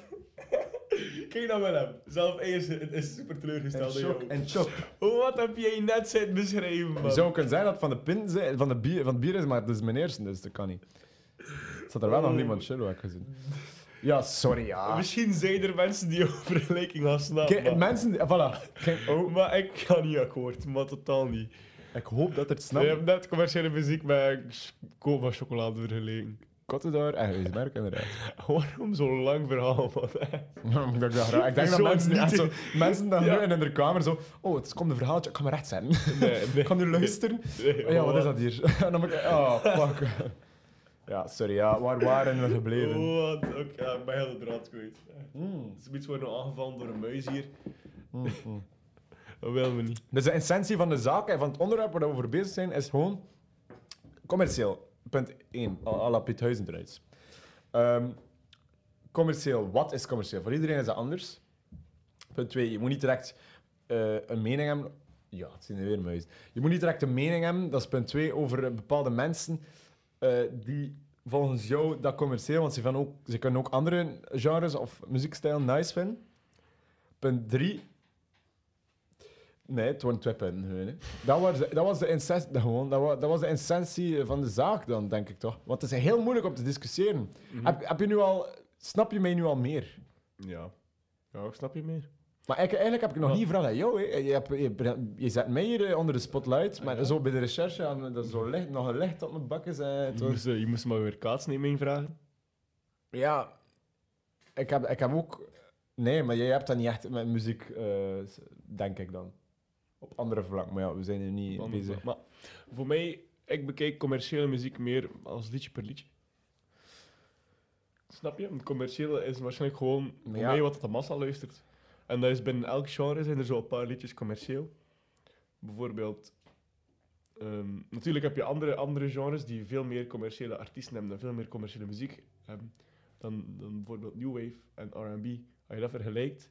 Kijk naar Willem. Zelf eerst is super teleurgesteld in jou. En shock. Wat heb jij net zin beschreven, man? zou kunnen zijn dat van de zijn- van, de bier, van het bier is, maar het is mijn eerste, dus dat kan niet. Er zat er wel nog Oh. niemand ik gezien. Ja, sorry, ja. Misschien zijn er mensen die jouw vergelijking gaan snappen. Mensen, die- voilà. Oh, Maar ik ga niet akkoord, maar totaal niet. Ik hoop dat het Je snapt. hebt net commerciële muziek met van chocolade vergeleken. kotten daar en je merk inderdaad. Waarom zo'n lang verhaal? man? ik, denk dat, ik denk dat mensen, zo, mensen dan Ja. nu in de kamer zo... Oh, het komt een verhaaltje, ik ga me recht. Nee, nee. Ik ga nu luisteren. Nee, Oh ja, wat is dat hier? en dan ben ik... Oh, fuck. ja, sorry, ja. Waar waren we gebleven? Wat? Oké, ja, ik ben heel de draad kwijt. Mm, Zoiets wordt nog aangevallen door een muis hier. mm, mm. Dat willen niet. Dus de essentie van de zaak en van het onderwerp waar we voor bezig zijn, is gewoon commercieel. Punt 1, à la Piet. Ehm commercieel, wat is commercieel? Voor iedereen is dat anders. Punt 2, je moet niet direct eh, een mening hebben. Ja, het zijn er weer muizen. Je moet niet direct een mening hebben, dat is punt 2, over bepaalde mensen eh, die volgens jou dat commercieel, want ze, ook, ze kunnen ook andere genres of muziekstijlen nice vinden. Punt 3, Nee, het waren twee punten. Dat was, de- dat was de gewoon, dat was, dat was de essentie van de zaak dan, denk ik toch. Want het is heel moeilijk om te discussiëren. heb, heb je nu al, snap je mij nu al meer? Ja. Ja, ik snap je meer. Maar eigenlijk, eigenlijk heb ik nog Ja. niet gevraagd aan jou. Hè. Je, hebt, je, zet mij hier eh, onder de spotlight, maar Ja. zo bij de recherche, dat zo licht, nog een licht op mijn bakken. Je moest, eh, je moest maar weer kaatsneming vragen. Ja, ik heb, ik heb ook... Nee, maar jij hebt dat niet echt met muziek, eh, denk ik dan. Op andere vlakken, maar ja, we zijn er niet bezig. Maar voor mij, ik bekijk commerciële muziek meer als liedje per liedje. Snap je? Want commerciële is waarschijnlijk gewoon voor Ja. mij wat de massa luistert. En dat is binnen elk genre zijn er zo een paar liedjes commercieel. Bijvoorbeeld, ehm, natuurlijk heb je andere, andere genres die veel meer commerciële artiesten hebben en veel meer commerciële muziek hebben dan, dan bijvoorbeeld New Wave en R&B. Als je dat vergelijkt,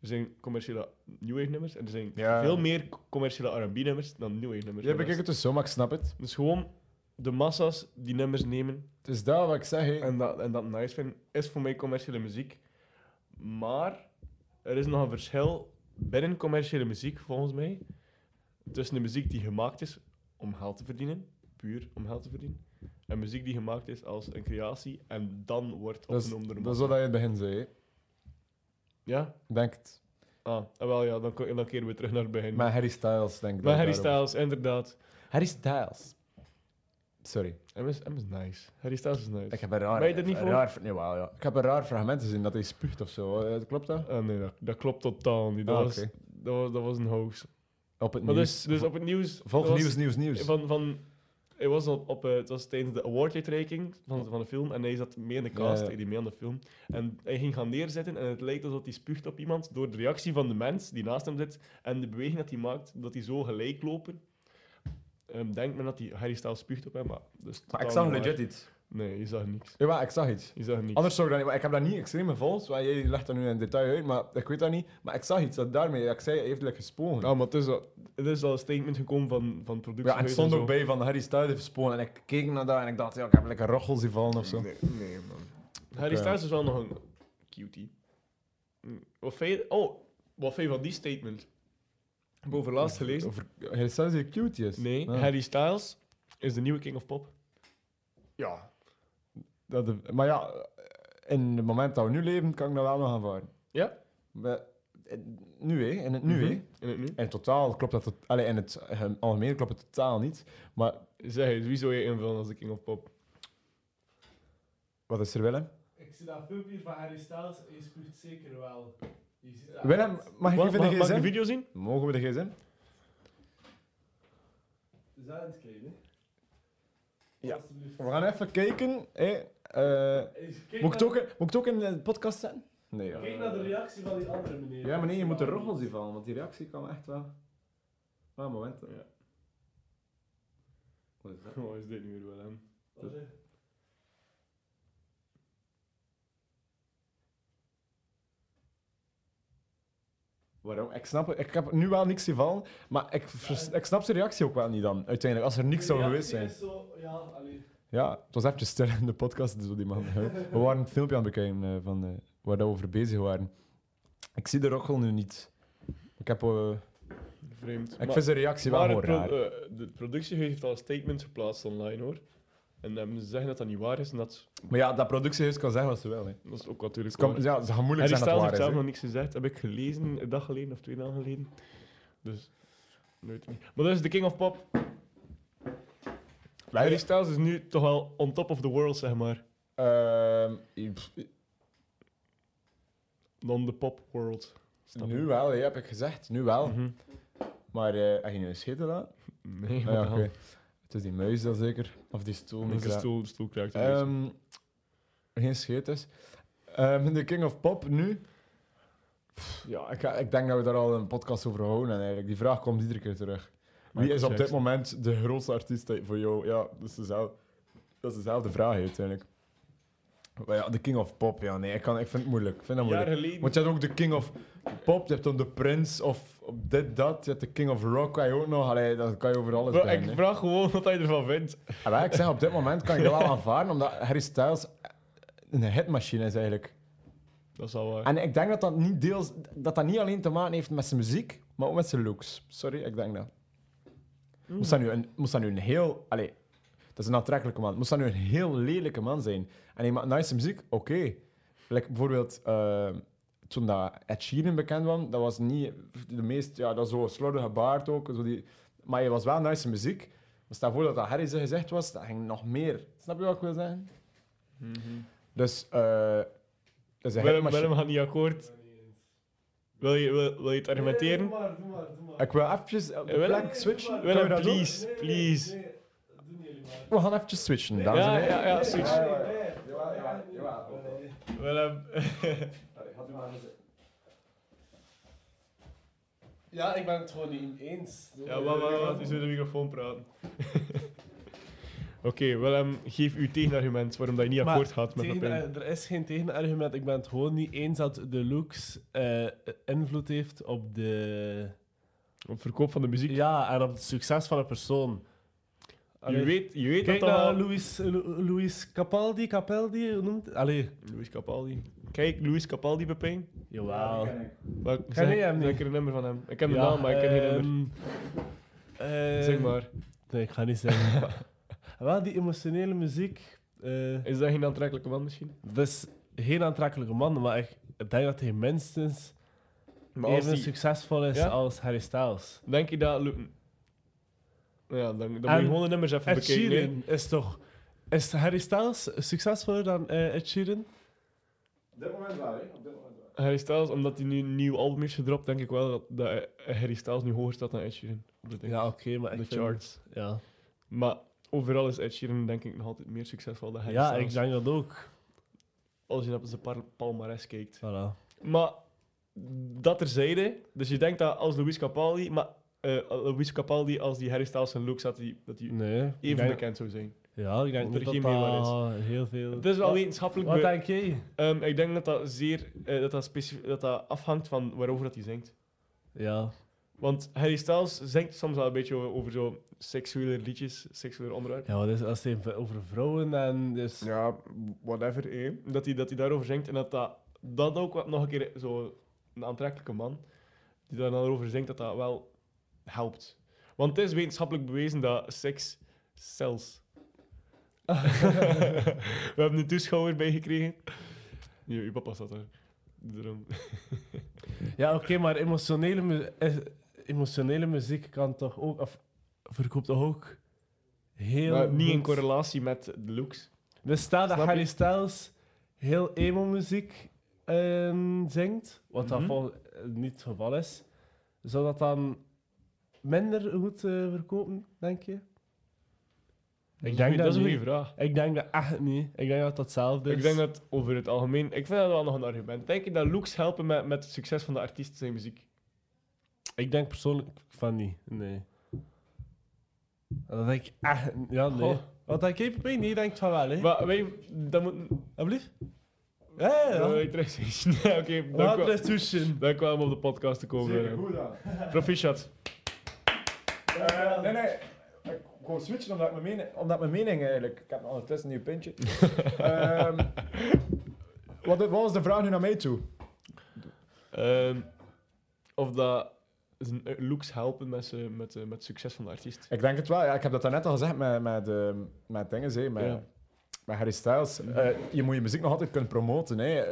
er zijn commerciële New Wave nummers en er zijn Ja. veel meer commerciële R&B nummers dan New Wave nummers. Ja, bekijk het dus zo, maar ik snap het. Dus gewoon de massa's die nummers nemen Het is dat wat ik zeg. hè. en dat, en dat nice vinden, is voor mij commerciële muziek. Maar er is nog een verschil binnen commerciële muziek, volgens mij, tussen de muziek die gemaakt is om geld te verdienen, puur om geld te verdienen, en muziek die gemaakt is als een creatie en dan wordt opgenomen door dat is wat je in het begin zei. Ja? Denk het. Ah, ah, wel ja, dan, dan keren we terug naar het begin. Met Harry Styles, denk ik. Maar dat Harry Styles, inderdaad. Harry Styles. Sorry. Hem is, hem is nice. Harry Styles is nice. Ik heb een raar... Ben je er niet een voor? Raar, nee, wel, ja. Ik heb een raar fragment gezien dat hij spuugt of zo. Eh, Klopt dat? Ah, nee, dat, dat klopt totaal niet. Dat, Ah, was, dat, was, dat was een hoax. Op het Maar nieuws. dus, dus op het nieuws... Volg dat nieuws, nieuws, nieuws. Van, van, hij was op, op, eh, het was tijdens de awarduitreiking van, van de film en hij zat mee in de cast, Ja, ja. hij mee aan de film. En hij ging gaan neerzetten en het lijkt alsof hij spuugt op iemand door de reactie van de mens die naast hem zit en de beweging dat hij maakt, dat hij zo gelijk lopen. Ehm denkt men dat hij Harry Styles spuugt op hem, maar... Dus Maar ik zag legit iets. Nee, je zag niks. Ja, maar ik zag iets. Je zag niks. Anders zou ik dat niet... Ik heb dat niet extreem gevolgd, want jij legt dat nu in detail uit, maar ik weet dat niet. Maar ik zag iets dat daarmee... Ik zei, hij heeft like, gespogen. Ja, maar het is, al, het is al een statement gekomen van, van productie. Ja, en het stond ook bij van Harry Styles heeft gespogen. En ik keek naar dat en ik dacht, ja, ik heb lekker rochels die vallen of zo. Nee, nee man. Harry Oké. Styles is wel nog een cutie. Wat vind je, oh, wat vind je van die statement? Heb je over laatst gelezen? Over Harry Styles die cute is. Nee, Ah. Harry Styles is de nieuwe King of Pop. Ja. Dat de- maar ja, in het moment dat we nu leven, kan ik dat wel nog aanvaarden. Ja? Maar, nu, hè. In het nu, hè. Mhm. In het nu? In totaal klopt dat... tot- Allee, in het eh, algemeen klopt het totaal niet. Maar Zeg eens, wie zou je invullen als de King of Pop? wat is er, Willem? Ik zie dat filmpje hier van Harry Styles en je spuugt zeker wel. Je ziet dat Willem, mag ik even mag, de mag ik de gsm? video zien? Mogen we de gsm? Is dat in het hè? Ja. We gaan even kijken. Hè. Eh, kijk moet, ik het ook, moet ik het ook in de podcast zetten? Nee, ja. Kijk naar de reactie van die andere meneer. Ja, maar nee, je moet de roggels die vallen, want die reactie kan echt wel... Ah, een moment. Ja. Wat is dat? Wat is dit nu weer wel? Wat is- Waarom? Ik snap het. Ik heb nu wel niks gevallen, maar ik, vers- ik snap zijn reactie ook wel niet dan, uiteindelijk, als er niks zou geweest zijn. Zo, ja, allee. Ja, het was eventjes stil in de podcast, dus die man. We waren het filmpje aan het bekijken eh, van, eh, waar dat we over bezig waren. Ik zie de roggel nu niet. Ik heb... eh, Vreemd. ik Maar- vind zijn reactie wel pro- raar. de productie heeft al een statement geplaatst online, hoor. En ehm, ze zeggen dat dat niet waar is en dat, Maar ja, dat productiehuis kan zeggen wat ze wil. Hè. dat is ook natuurlijk Het, kan, waar. ja, het gaat moeilijk zijn dat het heeft zelf nog niks gezegd, heb ik gelezen, een dag geleden of twee dagen geleden. Dus, ik niet. Maar dat is de King of Pop. Harry Styles is nu toch wel on top of the world, zeg maar. Pff, Dan de pop world. Snap nu wel, hè, heb ik gezegd. Nu wel. Mhm. Maar eh heb je nu een scheten laten? Nee, Ah, wat ja, hel. Het is die muis dan zeker. Of die stoel. Dat niet is de stoel, de stoel een beetje. Ehm, geen scheet is. Ehm, de King of Pop nu. Pff, Ja, ik, ik denk dat we daar al een podcast over houden. En eigenlijk. Die vraag komt iedere keer terug. Wie Michael is op dit moment de grootste artiest voor jou? Ja, dat is dezelfde, dat is dezelfde vraag uiteindelijk. Maar ja, de King of Pop, ja, nee, ik, kan, ik vind het moeilijk. Ik vind dat moeilijk. geleden. Want je hebt ook de King of Pop, je hebt dan de Prince of dit, dat. Je hebt de King of Rock, kan je ook nog. Allee, dat kan je over alles brengen. ik hè. vraag gewoon wat hij ervan vindt. Ah, ik zeg, op dit moment kan je dat wel aanvaarden, omdat Harry Styles een hitmachine is eigenlijk. Dat is al waar. En ik denk dat dat niet, deels, dat dat niet alleen te maken heeft met zijn muziek, maar ook met zijn looks. Sorry, ik denk dat. Moest dat nu een, moest dat nu een heel... Allee, dat is een aantrekkelijke man. Moest dat nu een heel lelijke man zijn en hij maakt nice muziek, oké. Like bijvoorbeeld, eh, toen dat Ed Sheeran bekend was, dat was niet de meest... Ja, dat zo slordige baard ook. Zo die, maar hij was wel nice muziek. Maar stel voor dat dat Harry zijn gezegd was, dat ging nog meer. Snap je wat ik wil zeggen? Dus... eh dus een Willem, Willem gaat niet akkoord. Wil je, wil, wil je het argumenteren? Doe maar, doe maar, doe maar. Ik wil eventjes op de Willem? plek switchen. Willem, please, Nee, please. nee, dat doen jullie maar. We gaan eventjes switchen, dames en Ja, heren. ja, ja, switch. Nee, nee, nee. Jawel. Nee. Willem. Ja, ik ben het gewoon niet eens. Ja, wat, wat, wat, is door de microfoon praten. Oké, Willem, geef uw tegenargument waarom dat je niet Maar akkoord gaat met Tegen- eh, er is geen tegenargument. Ik ben het gewoon niet eens dat de looks eh, invloed heeft op de... Op verkoop van de muziek. Ja, en op het succes van een persoon. Je weet, je weet Kijk dat dat... naar al- Louis, Capaldi, Capaldi, hoe noemt het? Allee, Louis Capaldi. Kijk, Louis Capaldi, Pepijn. jawel. Welk, Ken zeg, je hem niet? er een nummer van hem. Ik ken de naam, maar ik ken geen nummer. ehm, eh, Zeg maar. Nee, ik ga niet zeggen. wel, die emotionele muziek. eh, Is dat geen aantrekkelijke man misschien? dat is geen aantrekkelijke man, maar ik ik denk dat hij minstens Maar even die, succesvol is Ja? als Harry Styles. denk je dat... Ja, dan, dan moet je En gewoon de nummers even Ed bekijken. hè. Sheeran is toch... Is Harry Styles succesvoller dan eh, Ed Sheeran? Op dit moment wel, hè? Op dit moment wel. Harry Styles, omdat hij nu een nieuw album heeft gedropt, denk ik wel dat, dat eh, Harry Styles nu hoger staat dan Ed Sheeran. op de ding. Ja, oké, maar de ik vind- charts. Ja, Maar overal is Ed Sheeran denk ik nog altijd meer succesvol dan Harry ja Styles. ik denk dat ook. Als je naar zijn par- palmarès kijkt. Voilà. Maar dat terzijde, dus je denkt dat als Louis Capaldi, maar eh Louis Capaldi als die Harry Styles zijn look zat, die, dat hij Nee. even denk- bekend zou zijn. Ja, ik denk Dat er geen dat meerwaarde heel veel... Het is wel wetenschappelijk. Wat denk jij? Ehm, ik denk dat dat zeer eh, dat dat, specif- dat dat afhangt van waarover dat hij zingt. Ja. Want Harry Styles zingt soms wel een beetje over, over zo seksuele liedjes, seksuele onderwerpen. Ja, is als het over vrouwen en dus... Ja, whatever. Eh. Dat, hij, dat hij daarover zingt en dat dat, dat ook wat, nog een keer zo een aantrekkelijke man die daar dan over zingt, dat dat wel helpt. Want het is wetenschappelijk bewezen dat seks cells. We hebben een toeschouwer bijgekregen. Ja, uw papa zat er. Daarom. Ja, oké, maar emotionele, mu- eh, emotionele muziek kan toch ook... Of verkoopt toch ook heel Maar niet in correlatie met de looks. Dus stel dat je? Harry Styles heel emo-muziek ehm, zingt, wat dat Mhm. eh, niet het geval is, zou dat dan minder goed eh, verkopen, denk je? Ik denk denk dat dat is een niet. goede vraag. Ik denk dat echt niet. Ik denk dat dat hetzelfde is. Ik denk dat over het algemeen... Ik vind dat wel nog een argument. Denk je dat looks helpen met, met het succes van de artiest zijn muziek? Ik denk persoonlijk van niet, nee. Dat denk ik echt... Ja, nee. Goh. Wat Pepijn? Nee, je denkt van wel, hè? Maar wij... Dat moet... Alsjeblieft? Ja, ja, Ja, Oké, dank Wat wel. Dank om op de podcast te komen. Zeker, goed dan. Proficiat. Eh, nee, nee. Ik wou switchen omdat mijn mening, omdat mijn mening eigenlijk... Ik heb ondertussen een nieuw pintje. Ehm, wat, wat was de vraag nu naar mij toe? Ehm, of dat zijn looks helpen met, ze- met, eh, met het succes van de artiest. Ik denk het wel. Ja, ik heb dat daarnet al gezegd met, met, eh, met dingen, hè, met, Ja. met Harry Styles. Eh, je moet je muziek nog altijd kunnen promoten. Hè.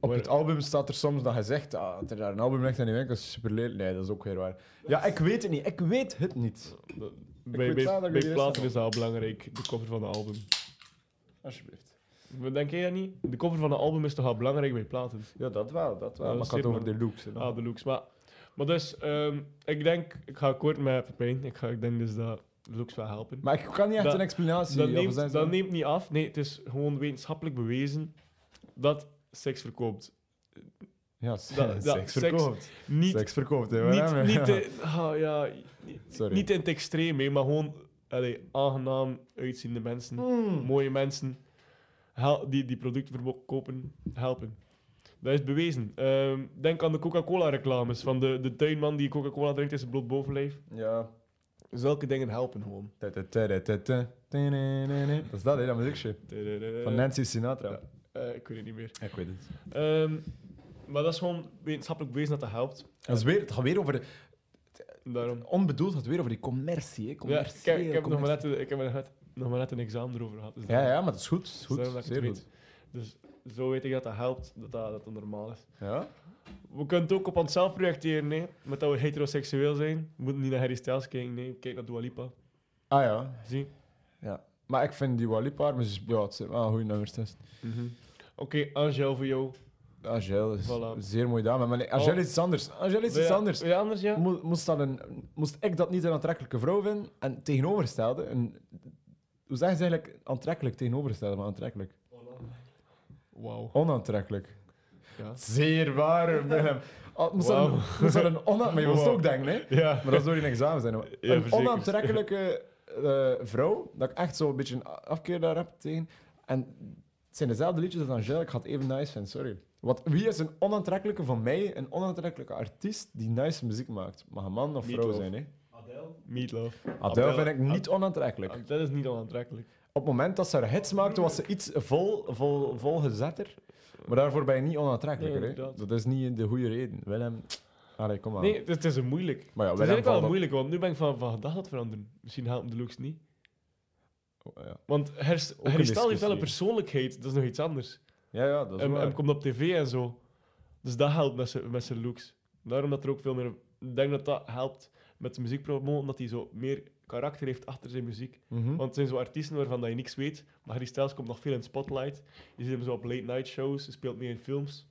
Op het album staat er soms dat je zegt ah, dat er daar een album ligt in die winkel, is super. Nee, dat is ook weer waar. Ja, ik weet het niet. Ik weet het niet. Dat- bij bij, wel dat bij jullie platen is dat al belangrijk, de cover van het album. Alsjeblieft. Maar Denk jij dat niet? De cover van een album is toch wel belangrijk bij platen? Ja, dat wel, dat wel. Ja, maar ik had zeker, over de looks. hè. Ah, de looks. Maar, maar dus, ehm, ik denk, ik ga kort met Pepijn. Ik, ga, ik denk dus dat de looks wel helpen. Maar ik kan niet echt Dat- een explanatie dat, neemt, dat neemt niet af. Nee, het is gewoon wetenschappelijk bewezen dat seks verkoopt. Ja, dat- seks verkoopt. Niet, Seks verkoopt, hè. niet, waarom? niet, te, ah, ja, Sorry. niet in het extreem, hè, maar gewoon allee, aangenaam uitziende mensen, Mm. mooie mensen hel- die die producten verkopen, helpen. Dat is bewezen. Ehm, denk aan de Coca-Cola-reclames van de, de tuinman die Coca-Cola drinkt in zijn bloot bovenlijf. Ja. Zulke dingen helpen gewoon. Dat is dat, hè, dat muziekje. Van Nancy Sinatra. Eh, ik weet het niet meer. Ik weet het. Ehm, maar dat is gewoon wetenschappelijk bewezen dat dat helpt. Dat is weer, het gaat weer over... de- Daarom. Onbedoeld gaat het weer over die commercie, hè. Ja, ik heb, ik heb nog maar commercie. net, ik heb er net, nog maar net een examen erover gehad. Dus Ja, ja, maar dat is goed. Is dus goed. dat het Zeer goed. Dus zo weet ik dat dat helpt, dat dat, dat dat normaal is. Ja? We kunnen het ook op onszelf projecteren, nee. Met dat we heteroseksueel zijn. We moeten niet naar Harry Styles kijken, nee. Kijk naar Dua Lipa. Ah ja. Zie. ja. Maar ik vind die Walipa, maar ze- ja, het zijn wel goede nummers. dus. Oké, Angel voor jou. Angel is Voilà. een zeer mooie dame. Maar nee, Angel Oh. is iets anders. Angel is Wil iets je- anders. wil je anders, ja? Mo- Moest, dat een, moest ik dat niet een aantrekkelijke vrouw vinden en tegenovergestelde, een, hoe zeggen ze eigenlijk aantrekkelijk tegenovergestelde, maar aantrekkelijk? Wauw. Onaantrekkelijk. Ja. Zeer waar, Willem. Oh, moest, dat een, Wauw. moest dat een ona- maar je moest ook denken, hè? Ja. Maar dat is door je examen zijn. hoor. Ja, een verzekerd. onaantrekkelijke eh, vrouw, dat ik echt zo een beetje een afkeer daar heb tegen. En zijn dezelfde liedjes als Angèle, ik ga het even nice vinden, sorry. Want wie is een onaantrekkelijke van mij, een onaantrekkelijke artiest die nice muziek maakt? Mag een man of vrouw Meatloaf. zijn, hè? Meatloaf. Adele vind ik niet onaantrekkelijk. Dat is niet onaantrekkelijk. Op het moment dat ze haar hits maakte, was ze iets vol, vol, volgezetter. Maar daarvoor ben je niet onaantrekkelijker. Nee, hè? Dat is niet de goede reden. Willem, allee, kom maar. Nee, het, is een moeilijk. maar ja, Het is eigenlijk wel moeilijk, want nu ben ik van, van gedacht aan het veranderen. Misschien helpen de looks niet. Oh, ja. Want Her- een Harry Styles heeft wel een persoonlijkheid, dat is nog iets anders. ja, ja, dat is En, waar. en komt op tv en zo. Dus dat helpt met zijn- met zijn looks. Daarom dat er ook veel meer... Ik denk dat dat helpt met de muziekpromo, omdat hij zo meer karakter heeft achter zijn muziek. Mhm. Want het zijn zo artiesten waarvan dat je niks weet. Maar Harry Styles komt nog veel in spotlight. Je ziet hem zo op late night shows, hij speelt mee in films.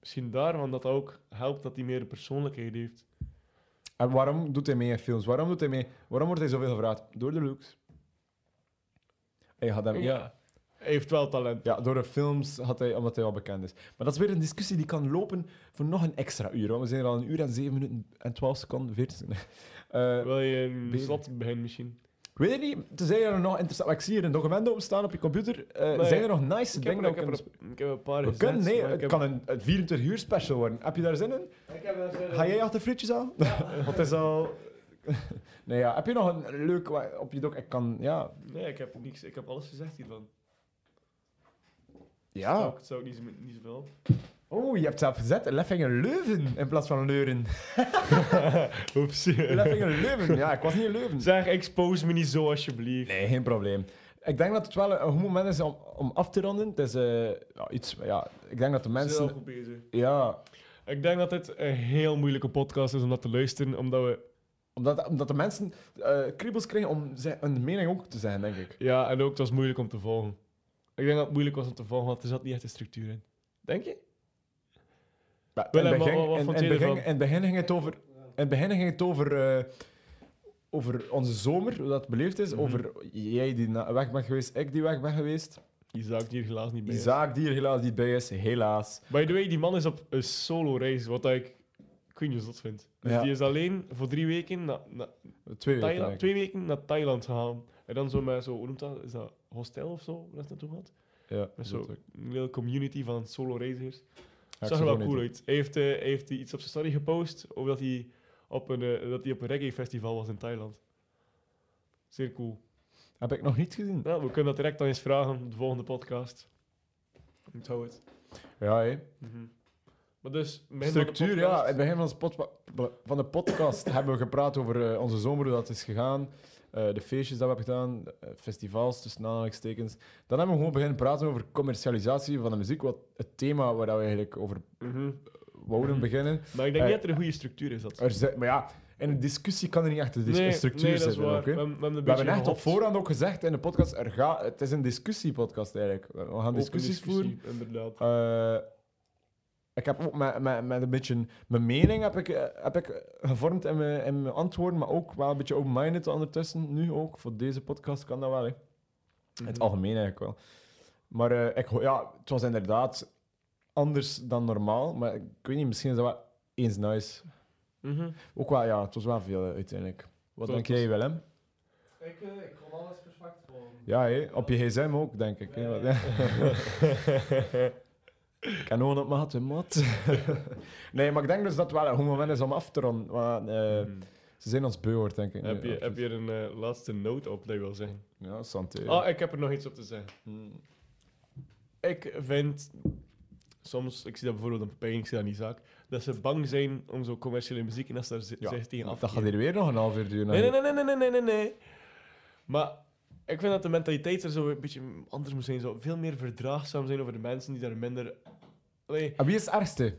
Misschien daarvan dat dat ook helpt dat hij meer een persoonlijkheid heeft. En waarom doet hij mee in films? Waarom, doet hij mee? waarom wordt hij zoveel gevraagd? Door de looks. Hij had hem, ja. Ja. Hij heeft wel talent. Ja, door de films had hij, omdat hij al bekend is. Maar dat is weer een discussie die kan lopen voor nog een extra uur. Want we zijn er al een uur en 7 minuten en 12 seconden, 14 seconden. Eh, Wil je een slot beginnen misschien? ik weet het niet, tenzij er nog interessant... Ik zie hier een document openstaan op je computer. Eh, Nee, zijn er nog nice Ik heb, dingen ik, heb kunnen... er, ik heb een paar We gezet, kunnen, nee, het kan een, een 24 uur special worden. Heb je daar zin in? Ik heb een Ga jij achter frietjes aan? Want het is al... nee, ja. Heb je nog een leuk op je doc? Ik kan, ja... Nee, ik heb, niks, ik heb alles gezegd hiervan. Ja. Zou, ik- zou ik niet, zo- niet zoveel. Oh, je hebt zelf gezet. Leffingen Leuven in plaats van Leuren. Oeps. Leffingen Leuven. Ja, ik was niet in Leuven. Zeg, expose me niet zo alsjeblieft. Nee, geen probleem. Ik denk dat het wel een goed moment is om, om af te ronden. Het is eh, ja, iets... Ja, ik denk dat de mensen... goed bezig. Ja, Ik denk dat dit een heel moeilijke podcast is om dat te luisteren, omdat we... omdat, omdat de mensen eh, kriebels krijgen om zijn, een mening ook te zeggen, denk ik. Ja, en ook het was moeilijk om te volgen. Ik denk dat het moeilijk was om te volgen, want er zat niet echt een structuur in. Denk je? Ja, in, het begin, ging het over... In het begin ging het over... eh, over onze zomer, hoe dat beleefd is. Mhm. Over jij die weg bent geweest, ik die weg ben geweest. Isaac die er helaas niet bij Die is. zaak die er helaas niet bij is, helaas. By the way, die man is op een solo-reis, wat ik... Ik weet niet dat vindt. Dus Ja. die is alleen voor drie weken naar na Twee weken. Thailand, denk twee weken naar Thailand gegaan. En dan zo met zo, hoe noemt dat? Is dat hostel of zo? Waar is dat naartoe gaat? Ja, Met zo dat ook. een hele community van solo-reizigers. Ik Zag er wel cool uit. Hij heeft, eh, hij heeft iets op zijn story gepost over dat hij op een, eh, dat hij op een reggae-festival was in Thailand. Zeer cool. Heb ik nog niet gezien. Nou, we kunnen dat direct dan eens vragen op de volgende podcast. Onthoud het. Ja, hé. Mhm. Dus, van Structuur, ja. In het begin van de, spot- van de podcast hebben we gepraat over eh, onze zomer, hoe dat is gegaan. eh, de feestjes dat we hebben gedaan, eh, festivals tussen aanhalingstekens. Dan hebben we gewoon beginnen praten over commercialisatie van de muziek, wat het thema waar we eigenlijk over Mhm. wouden Mhm. beginnen. Maar ik denk niet dat er een goede structuur is. Dat. Er zijn, maar ja, in een discussie kan er niet echt een, Nee, structuur nee, zitten. ook. We, hebben- we hebben een We beetje hebben echt op voorhand ook gezegd in de podcast, er gaat, het is een discussiepodcast eigenlijk. We gaan Open discussies voeren. Inderdaad. Ik heb ook met, met, met een beetje mijn mening heb ik, eh, heb ik gevormd in mijn, in mijn antwoorden, maar ook wel een beetje open-minded ondertussen. Nu ook, voor deze podcast kan dat wel. Hè. In het Mhm. algemeen eigenlijk wel. Maar eh, ik, ja, het was inderdaad anders dan normaal, maar ik weet niet, misschien is dat wel eens nice. Mhm. Ook wel, ja, het was wel veel eh, uiteindelijk. Wat denk jij, Willem? Ik, ik kon alles perfect volgen. Ja, hè, op je gsm ook, denk ik. hè. Wat- Kanon op maat, mat. nee, maar ik denk dus dat het wel een goed moment is om af te ronden. Eh, hmm. Ze zijn ons beu, denk ik. Heb je, heb je een eh, laatste noot op dat je wil zeggen? Ja, santé. Oh, ik heb er nog iets op te zeggen. Hmm. Ik vind soms, ik zie dat bijvoorbeeld een Pijn, ik zie dat zaak, dat ze bang zijn om zo commerciële muziek en als ze daar ja, zich tegen af. Dat gaat hier weer nog een half uur duren. Nee, nee, nee, nee, nee, nee, nee, nee. Maar ik vind dat de mentaliteit er zo een beetje anders moet zijn. Zo veel meer verdraagzaam zijn over de mensen die daar minder... Allee, En wie is het ergste?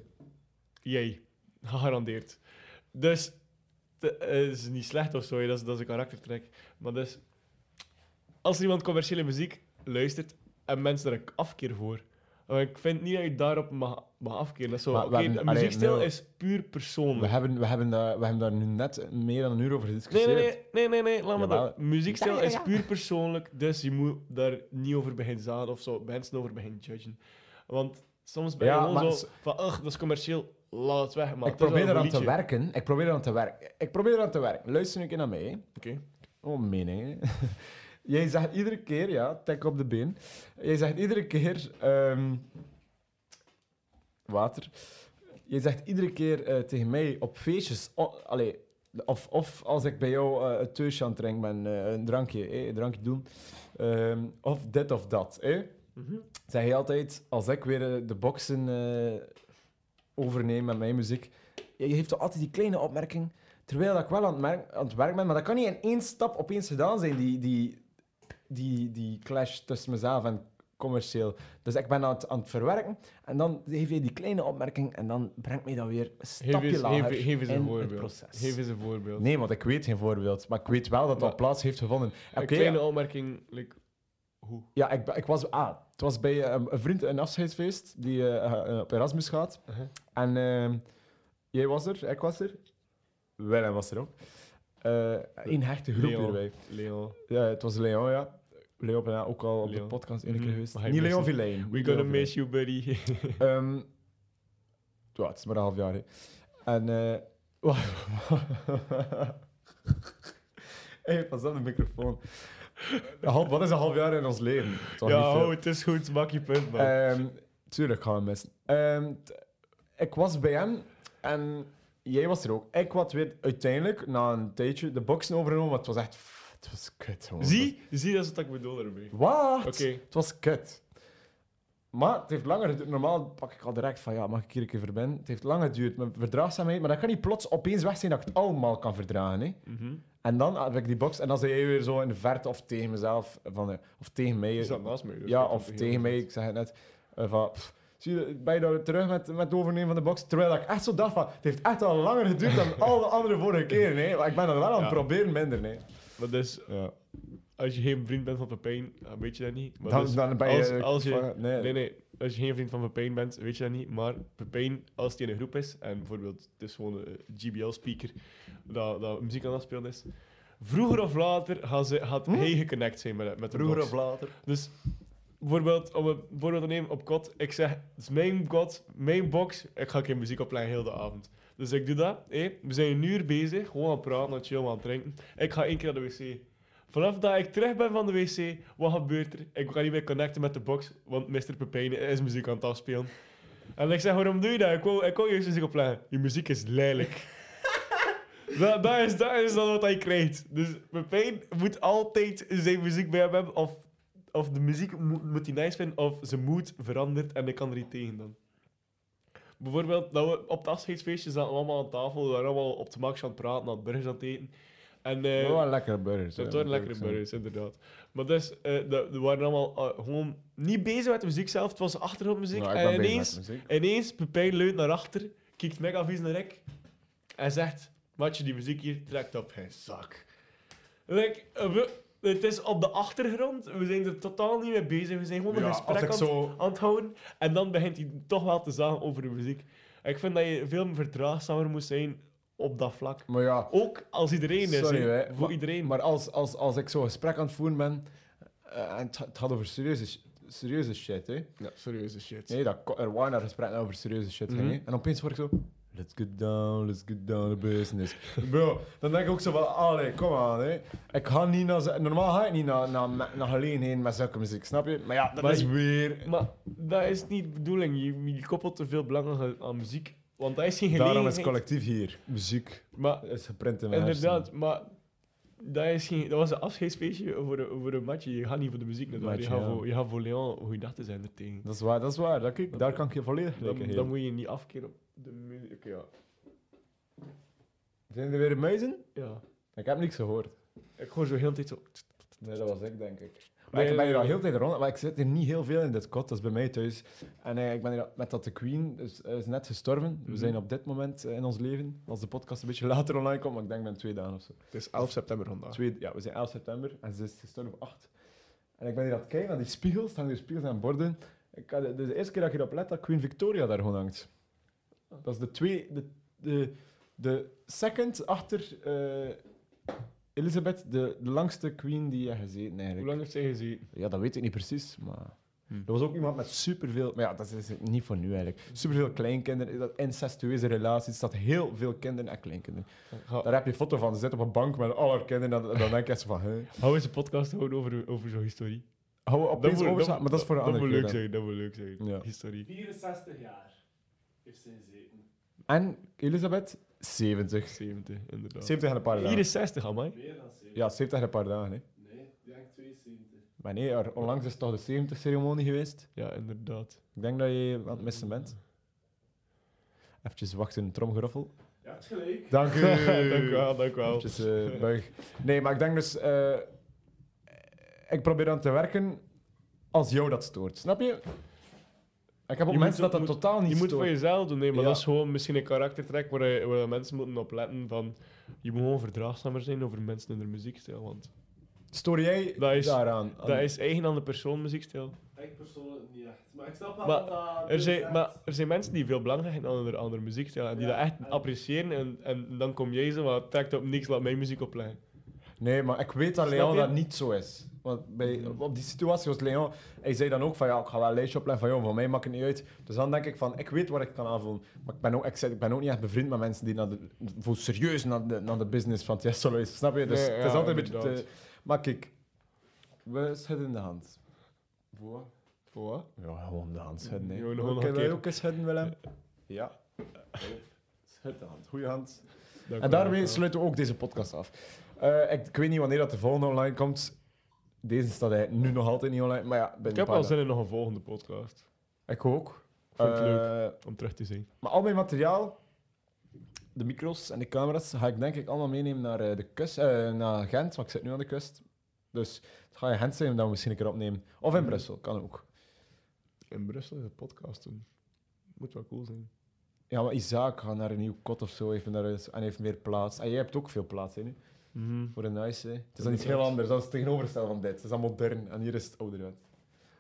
jij. Gegarandeerd. Dus, het is niet slecht of zo, hè, dat is, dat is een karaktertrek. Maar dus, als iemand commerciële muziek luistert en mensen er een afkeer voor, ik vind niet dat je daarop mag, mag afkeren. Dat is zo, Maar we oké, hebben- een allee, muziekstijl is puur persoonlijk. We hebben, we, hebben, daar- we hebben daar nu net meer dan een uur over Nee, gediscussieerd. nee, nee, nee, nee, nee, laat me Jawel. dat. Muziekstijl Ja, ja, is puur persoonlijk, dus je moet daar niet over beginnen zaden of zo, mensen over beginnen judgen. Want soms ben je Ja, gewoon maar zo van, ugh, dat is commercieel, laat het weg. Maar ik probeer eraan te werken. Ik probeer eraan te werken. Ik probeer eraan te werken. Luister een keer naar mij. Oké. Oh, mening. Jij zegt iedere keer, ja, tek op de been. Jij zegt iedere keer. ehm, water. Jij zegt iedere keer eh, tegen mij op feestjes. o- allee, of, of als ik bij jou eh, een teusje aan het drinken ben, eh, een drankje, eh, een drankje doen. ehm, of dit of dat. Mhm. Zeg je altijd, als ik weer de boxen overneem met mijn muziek, je heeft toch altijd die kleine opmerking, terwijl dat ik wel aan het, aan het werk ben, maar dat kan niet in één stap opeens gedaan zijn, die, die, die, die clash tussen mezelf en commercieel. Dus ik ben aan het, aan het verwerken en dan geef je die kleine opmerking en dan brengt mij dat weer een Geef stapje eens, lager geef, geef eens een in het voorbeeld. proces. Geef eens een voorbeeld. Nee, want ik weet geen voorbeeld, maar ik weet wel dat dat Maar- plaats heeft gevonden. Een Oké, kleine opmerking, like, hoe? ja, ik, ik was... Ah, het was bij eh, een vriend een afscheidsfeest die eh, eh, op Erasmus gaat. Uh-huh. En ehm, jij was er, ik was er. Willem was er ook. Eh een hechte groep Leon. hierbij. Leon. Ja, het was Leon, ja. Leon ben ook al op de podcast één keer geweest. Ik Niet Leon? Villain. We niet gonna Leon miss you, buddy. Ehm, ja, het is maar een half jaar. hè. En... eh hey, pas op de microfoon. Een half- Wat is een half jaar in ons leven? Ja, oh, het is goed, maak je punt, man. Ehm, tuurlijk gaan we missen. Ehm, ik was bij hem en jij was er ook. Ik had weer uiteindelijk, na een tijdje, de boxen overgenomen, maar het was echt... Het was kut. Zie, zie, dat is wat ik bedoel ermee. Wat? Oké. Het was kut. Maar het heeft langer geduurd. Normaal pak ik al direct van, ja, mag ik hier een keer verbinden? Het heeft lang geduurd, met verdraagzaamheid. Maar dat kan niet plots opeens weg zijn dat ik het allemaal kan verdragen. Hè. Mhm. En dan heb ik die box en dan zei jij weer zo in de verte of tegen mezelf, van, eh, of tegen mij. Je naast mij. dus Ja, of tegen mij, ik zeg het net. eh, van, pff, zie je, ben je daar terug met, met het overnemen van de box? Terwijl ik echt zo dacht van, het heeft echt al langer geduurd dan al de andere vorige keren. Nee. Maar ik ben er wel aan het Ja. proberen minder. Nee. Dus, Ja. als je geen vriend bent van Pepijn, dan weet je dat niet. Maar Dan, dus, dan ben je... als, als je van- nee. Nee, nee. Als je geen vriend van Pepijn bent, weet je dat niet. Maar Pepijn, als hij in een groep is, en bijvoorbeeld het is gewoon een GBL-speaker, dat, dat muziek aan het spelen is, vroeger of later gaat, ze, gaat Hm? hij geconnect zijn met, met de Vroeger box. of later. Dus bijvoorbeeld, om een voorbeeld te nemen op kot, ik zeg, het is mijn kot, mijn box, ik ga geen muziek opleggen heel de avond. Dus ik doe dat. hé. We zijn een uur bezig, gewoon aan het praten, aan het chillen, aan het drinken. Ik ga één keer naar de wc. Vanaf dat ik terug ben van de wc, wat gebeurt er? Ik ga niet meer connecten met de box, want Mr. Pepijn is muziek aan het afspelen. En ik zeg, waarom doe je dat? Ik wou, ik wou juist muziek opleggen. Je muziek is lelijk. dat, dat, is, dat is dan wat hij krijgt. Dus Pepijn moet altijd zijn muziek bij hem hebben, of, of de muziek moet, moet hij nice vinden, of zijn mood verandert en ik kan er niet tegen dan. Bijvoorbeeld, dat we op het afscheidsfeestje zaten allemaal aan tafel, we waren allemaal op de max aan het praten, aan het burgers aan het eten. En, eh, wel lekkere burgers. het waren lekkere burgers, inderdaad. Maar dus, eh we waren allemaal eh, gewoon niet bezig met de muziek zelf. Het was achtergrondmuziek. Ik en ineens, ineens, Pepijn leunt naar achter, kijkt mega vies naar ik en zegt... Maatje, die muziek hier trekt op geen zak. Like, we, het is op de achtergrond. We zijn er totaal niet mee bezig. We zijn gewoon een Ja, als gesprek ik aan, zo... aan het houden. En dan begint hij toch wel te zagen over de muziek. Ik vind dat je veel verdraagzamer moet zijn op dat vlak. Maar ja, Ook als iedereen is. Sorry, hè. hè, Voor maar- iedereen. maar als, als, als ik zo'n gesprek aan het voeren ben... eh, en het, het gaat over serieuze, sh- serieuze shit, hè. ja, serieuze shit. Nee, dat, ko- er waren daar gesprekken over serieuze shit. Mhm. hè. En opeens word ik zo... Let's get down, let's get down to business. Bro, dan denk ik ook zo van... Allee, kom aan, hè. Ik ga niet naar... Normaal ga ik niet naar, naar, naar gelegenheden met zulke muziek, snap je? Maar ja, dat Maar is weer... Maar dat is niet de bedoeling. Je, je koppelt te veel belang aan, muziek. Want dat is geen Daarom gelegenheid. is het collectief hier. Muziek Maar is geprint in mijn inderdaad, maar dat, is geen, dat was een afscheidsfeestje voor, een- voor een matje. Je gaat niet voor de muziek naar daar. Je, gaat ja. voor, je gaat voor Leon goeiedag te zijn er tegen. Dat is waar, dat is waar. Dat, kijk, daar kan ik je volledig Dan, dan moet je niet afkeren de muziek. Oké, ja. Zijn er weer muizen? ja. Ik heb niks gehoord. Ik hoor zo heel de tijd zo... Nee, dat was ik, denk ik. Maar Nee, ik ben hier al heel de tijd rond, maar ik zit hier niet heel veel in dit kot, dat is bij mij thuis. En eh, ik ben hier, met dat de Queen is, is net gestorven. We Mhm. zijn op dit moment eh, in ons leven, als de podcast een beetje later online komt, maar ik denk ben twee dagen of zo. Het is 11 september vandaag. Twee, ja, we zijn 11 september en ze is gestorven op 8. En ik ben hier aan het kijken naar die spiegels, staan hier spiegels en borden. Ik had, dit is de eerste keer dat je erop let dat Queen Victoria daar gewoon hangt. Dat is de twee, de, de, de second achter eh, Elizabeth, de, de langste queen die je gezeten Hoe eigenlijk. lang heeft zij gezeten? Ja, dat weet ik niet precies, maar... Hm. Er was ook iemand met superveel... Maar ja, dat is niet voor nu eigenlijk. Superveel kleinkinderen, dat incestueuze relaties, dat heel veel kinderen en kleinkinderen. Ga, Daar heb je een foto van, ze zit op een bank met al haar kinderen, en dan, dan denk je echt zo van... Hè. hou eens een podcast houden over, over zo'n historie. Hou moet- overslaan, maar dat is voor een dat andere moet keer leuk dan. zijn, dat moet leuk zijn. Ja. Historie. 64 jaar heeft ze gezeten. En Elisabeth, 70. 70, inderdaad. 70 en een paar dagen. 64, amai. Meer dan 70. Ja, 70 en een paar dagen. Hè. Nee, ik denk 72. Maar nee, er- onlangs is toch de 70-ceremonie geweest. Ja, inderdaad. Ik denk dat je aan het missen bent. Even wachten, tromgeroffel. Je hebt gelijk. Dank u. dank u wel, dank u wel. Eventjes, eh, buig. Nee, maar ik denk dus... eh, ik probeer aan te werken als jou dat stoort. Snap je? Ik heb ook Je mensen moet- dat dat moet- totaal niet Je moet voor jezelf doen, nee, maar Ja. dat is gewoon misschien een karaktertrek waar, je- waar mensen moeten op letten van... Je moet gewoon verdraagzamer zijn over mensen in hun muziekstijl, want Stoor jij Dat is- daaraan? Aan- dat is eigen aan de persoon, muziekstijl. Ik persoonlijk niet echt. Maar ik snap wel Maar dat. Er zijn, maar er zijn mensen die veel belang hechten aan hun aan hun muziekstijl en die Ja, dat echt en- appreciëren en, en dan kom jij zo, maar trekt op niks, laat mijn muziek opleggen. Nee, maar ik weet dat Leon dat niet zo is. Want bij, Mhm. op die situatie was Leon... Hij zei dan ook van, ja, ik ga wel een lijstje opleggen van, joh, voor mij maakt het niet uit. Dus dan denk ik van, ik weet wat ik kan aanvoelen. Maar ik ben ook, ik, ik ben ook niet echt bevriend met mensen die naar de, voor serieus naar de, naar de business van luisteren. Snap je? Dus Nee, het is ja, altijd een beetje te... Maar kijk, we schudden de hand. Voor? Voor wat? Ja, gewoon de hand schudden. hè. Gewoon- Kun gewoon nog een jij keer. ook eens schudden, Willem? Ja. Schud de hand. Goeie hand. Dank En daarmee sluiten we ook deze podcast af. Eh, ik, ik weet niet wanneer dat de volgende online komt. Deze staat eigenlijk nu nog altijd niet online. Maar ja, Ik heb paar zin in nog een volgende podcast. Ik ook. Ik vind het leuk Eh, om terug te zien. Maar al mijn materiaal, de micro's en de camera's, ga ik denk ik allemaal meenemen naar, eh, de kust, eh, naar Gent, want ik zit nu aan de kust. Dus het ga in Gent zijn dan misschien een keer opnemen. Of in Mhm. Brussel, kan ook. In Brussel is een podcast doen. Moet wel cool zijn. Ja, maar Isaac gaat naar een nieuw kot of zo even naar en heeft meer plaats. En jij hebt ook veel plaats, hè, nu? Voor een nice, hè. Het is dan iets heel anders. Dat is het tegenovergestelde van dit. Het is dan modern en hier is het ouderwet.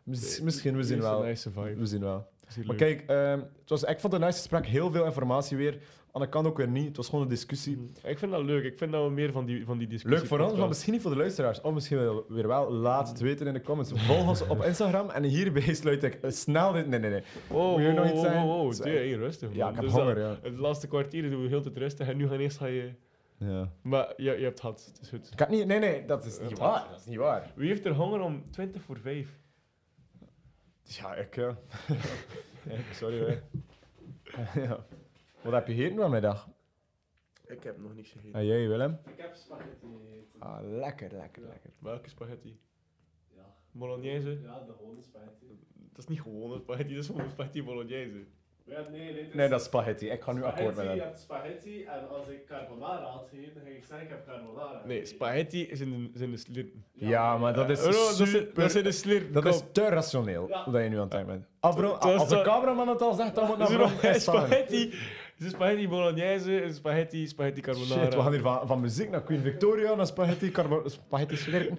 Mis- misschien, we zien wel. Nice vibe. We zien wel. Maar kijk, ehm, het was, ik vond het een nice gesprek. Heel veel informatie weer. Aan de kant ook weer niet. Het was gewoon een discussie. Mm. Ik vind dat leuk. Ik vind dat we meer van die, van die discussie... Leuk voor ons, maar misschien niet voor de luisteraars. Of misschien wel, weer wel. Laat het weten in de comments. Volg ons op Instagram. En hierbij sluit ik eh, snel dit... Nee, nee, nee. Oh, Moet je nog oh, iets oh, zeggen? oh, oh. Je rustig, Ja, ik heb Dus honger, dat- ja. Het laatste kwartier doen we heel te rustig en nu gaan eerst ga je... ja. Maar je, je hebt gehad, het is goed. Ik had niet... Nee, nee, dat is niet waar. Dat is niet waar. Wie heeft er honger om 20 voor 5? Ja, ik... ja. Sorry, hè. ja. Wat heb je gegeten vanmiddag? Ik heb nog niks gegeten. En jij, Willem? Ik heb spaghetti gegeten. Ah, lekker, lekker, lekker. Welke spaghetti? Ja. Bolognese? Ja, de gewone spaghetti. Dat is niet gewoon spaghetti, dat is gewoon spaghetti bolognese. Ja, nee, nee, dat is spaghetti. Ik ga nu akkoord met Je hem. hebt spaghetti en als ik carbonara had gegeten, dan ging ik zeggen ik heb carbonara. Nee, spaghetti zijn de, zijn de slirten. Ja, maar dat is Oh, no, dat, super... dat zijn de slirten. Dat is te rationeel, Ja. dat je nu aan het denken bent. Afro, is als de cameraman het al zegt, dan moet Afro spaghetti Is het spaghetti bolognese, is spaghetti, spaghetti carbonara. Shit, we gaan hier van, van muziek naar Queen Victoria, naar spaghetti, carbo- spaghetti slurpen.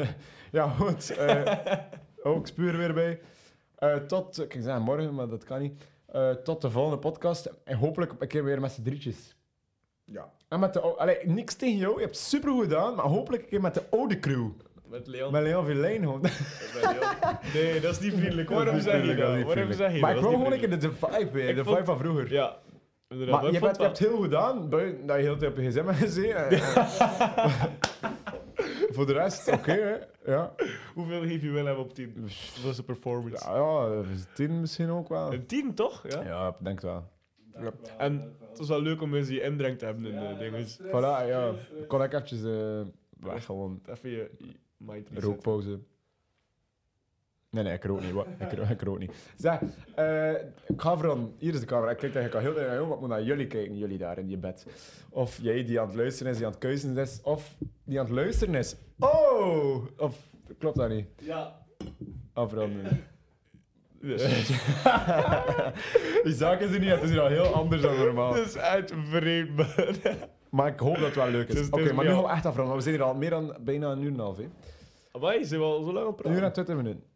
ja, goed. eh, ook spuur weer bij. Eh, tot, ik kan zeggen morgen, maar dat kan niet. Eh, tot de volgende podcast. En hopelijk een keer weer met z'n drietjes. Ja. En met de... Allee, niks tegen jou, je hebt super goed gedaan, maar hopelijk een keer met de oude crew. Met Leon. Met Leon Villain gewoon. Leon. Nee, dat is niet vriendelijk. Waarom niet zeg je dat Waarom zeg je Maar ik wil gewoon een keer de, de vibe weer, Ik de vond- vibe van vroeger. Ja. Maar je, bent, je hebt heel goed gedaan, buiten dat je heel de tijd op je gsm hebt gezien. Voor de rest, oké, hè. Ja. Hoeveel geef je Willem op 10? Dat was een performance. Ja, ja, is tien misschien ook wel. Een 10 toch? Ja. Ja, ik denk het wel. En het was wel leuk om eens die indruk te hebben in de dingen. Voilà, ja. Kon ik eventjes eh, weg, gewoon Even je mind rookpauze. Nee, nee, ik rook niet. Wat? Ik, rook, ik rook niet. Zeg, eh, ik ga veranderen. Hier is de camera. Ik kijk eigenlijk al heel de tijd maar ik moet naar jullie kijken, jullie daar in je bed. Of jij die aan het luisteren is, die aan het kuisen is, of die aan het luisteren is. Oh! Of klopt dat niet? Ja. Afronden. die zaak is er niet, het is hier al heel anders dan normaal. Dat is uit vreemd. Maar ik hoop dat het wel leuk is. Dus Oké, het maar nu gaan we echt afronden. We zijn hier al meer dan bijna een uur en een half. Hè. Wij zijn wel zo lang aan het Een uur en praten. 20 minuten.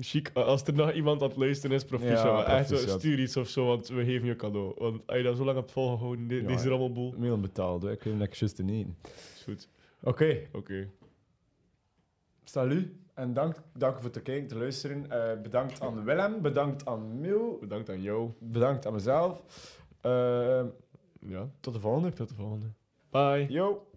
Chic, als er nog iemand aan het luisteren is, proficiat. Ja, echt, proficiat. stuur iets of zo, want we geven je cadeau. Want als je dat zo lang hebt volgehouden, de- Ja, deze rammelboel. Mail betaald, hè. ik wil lekker juist niet. Is goed. Oké, Oké. salut. En dank, dank voor het kijken, te luisteren. Eh, bedankt aan Willem, bedankt aan Mil, Bedankt aan jou. bedankt aan mezelf. Eh, Ja. tot de volgende. Tot de volgende. Bye. Yo.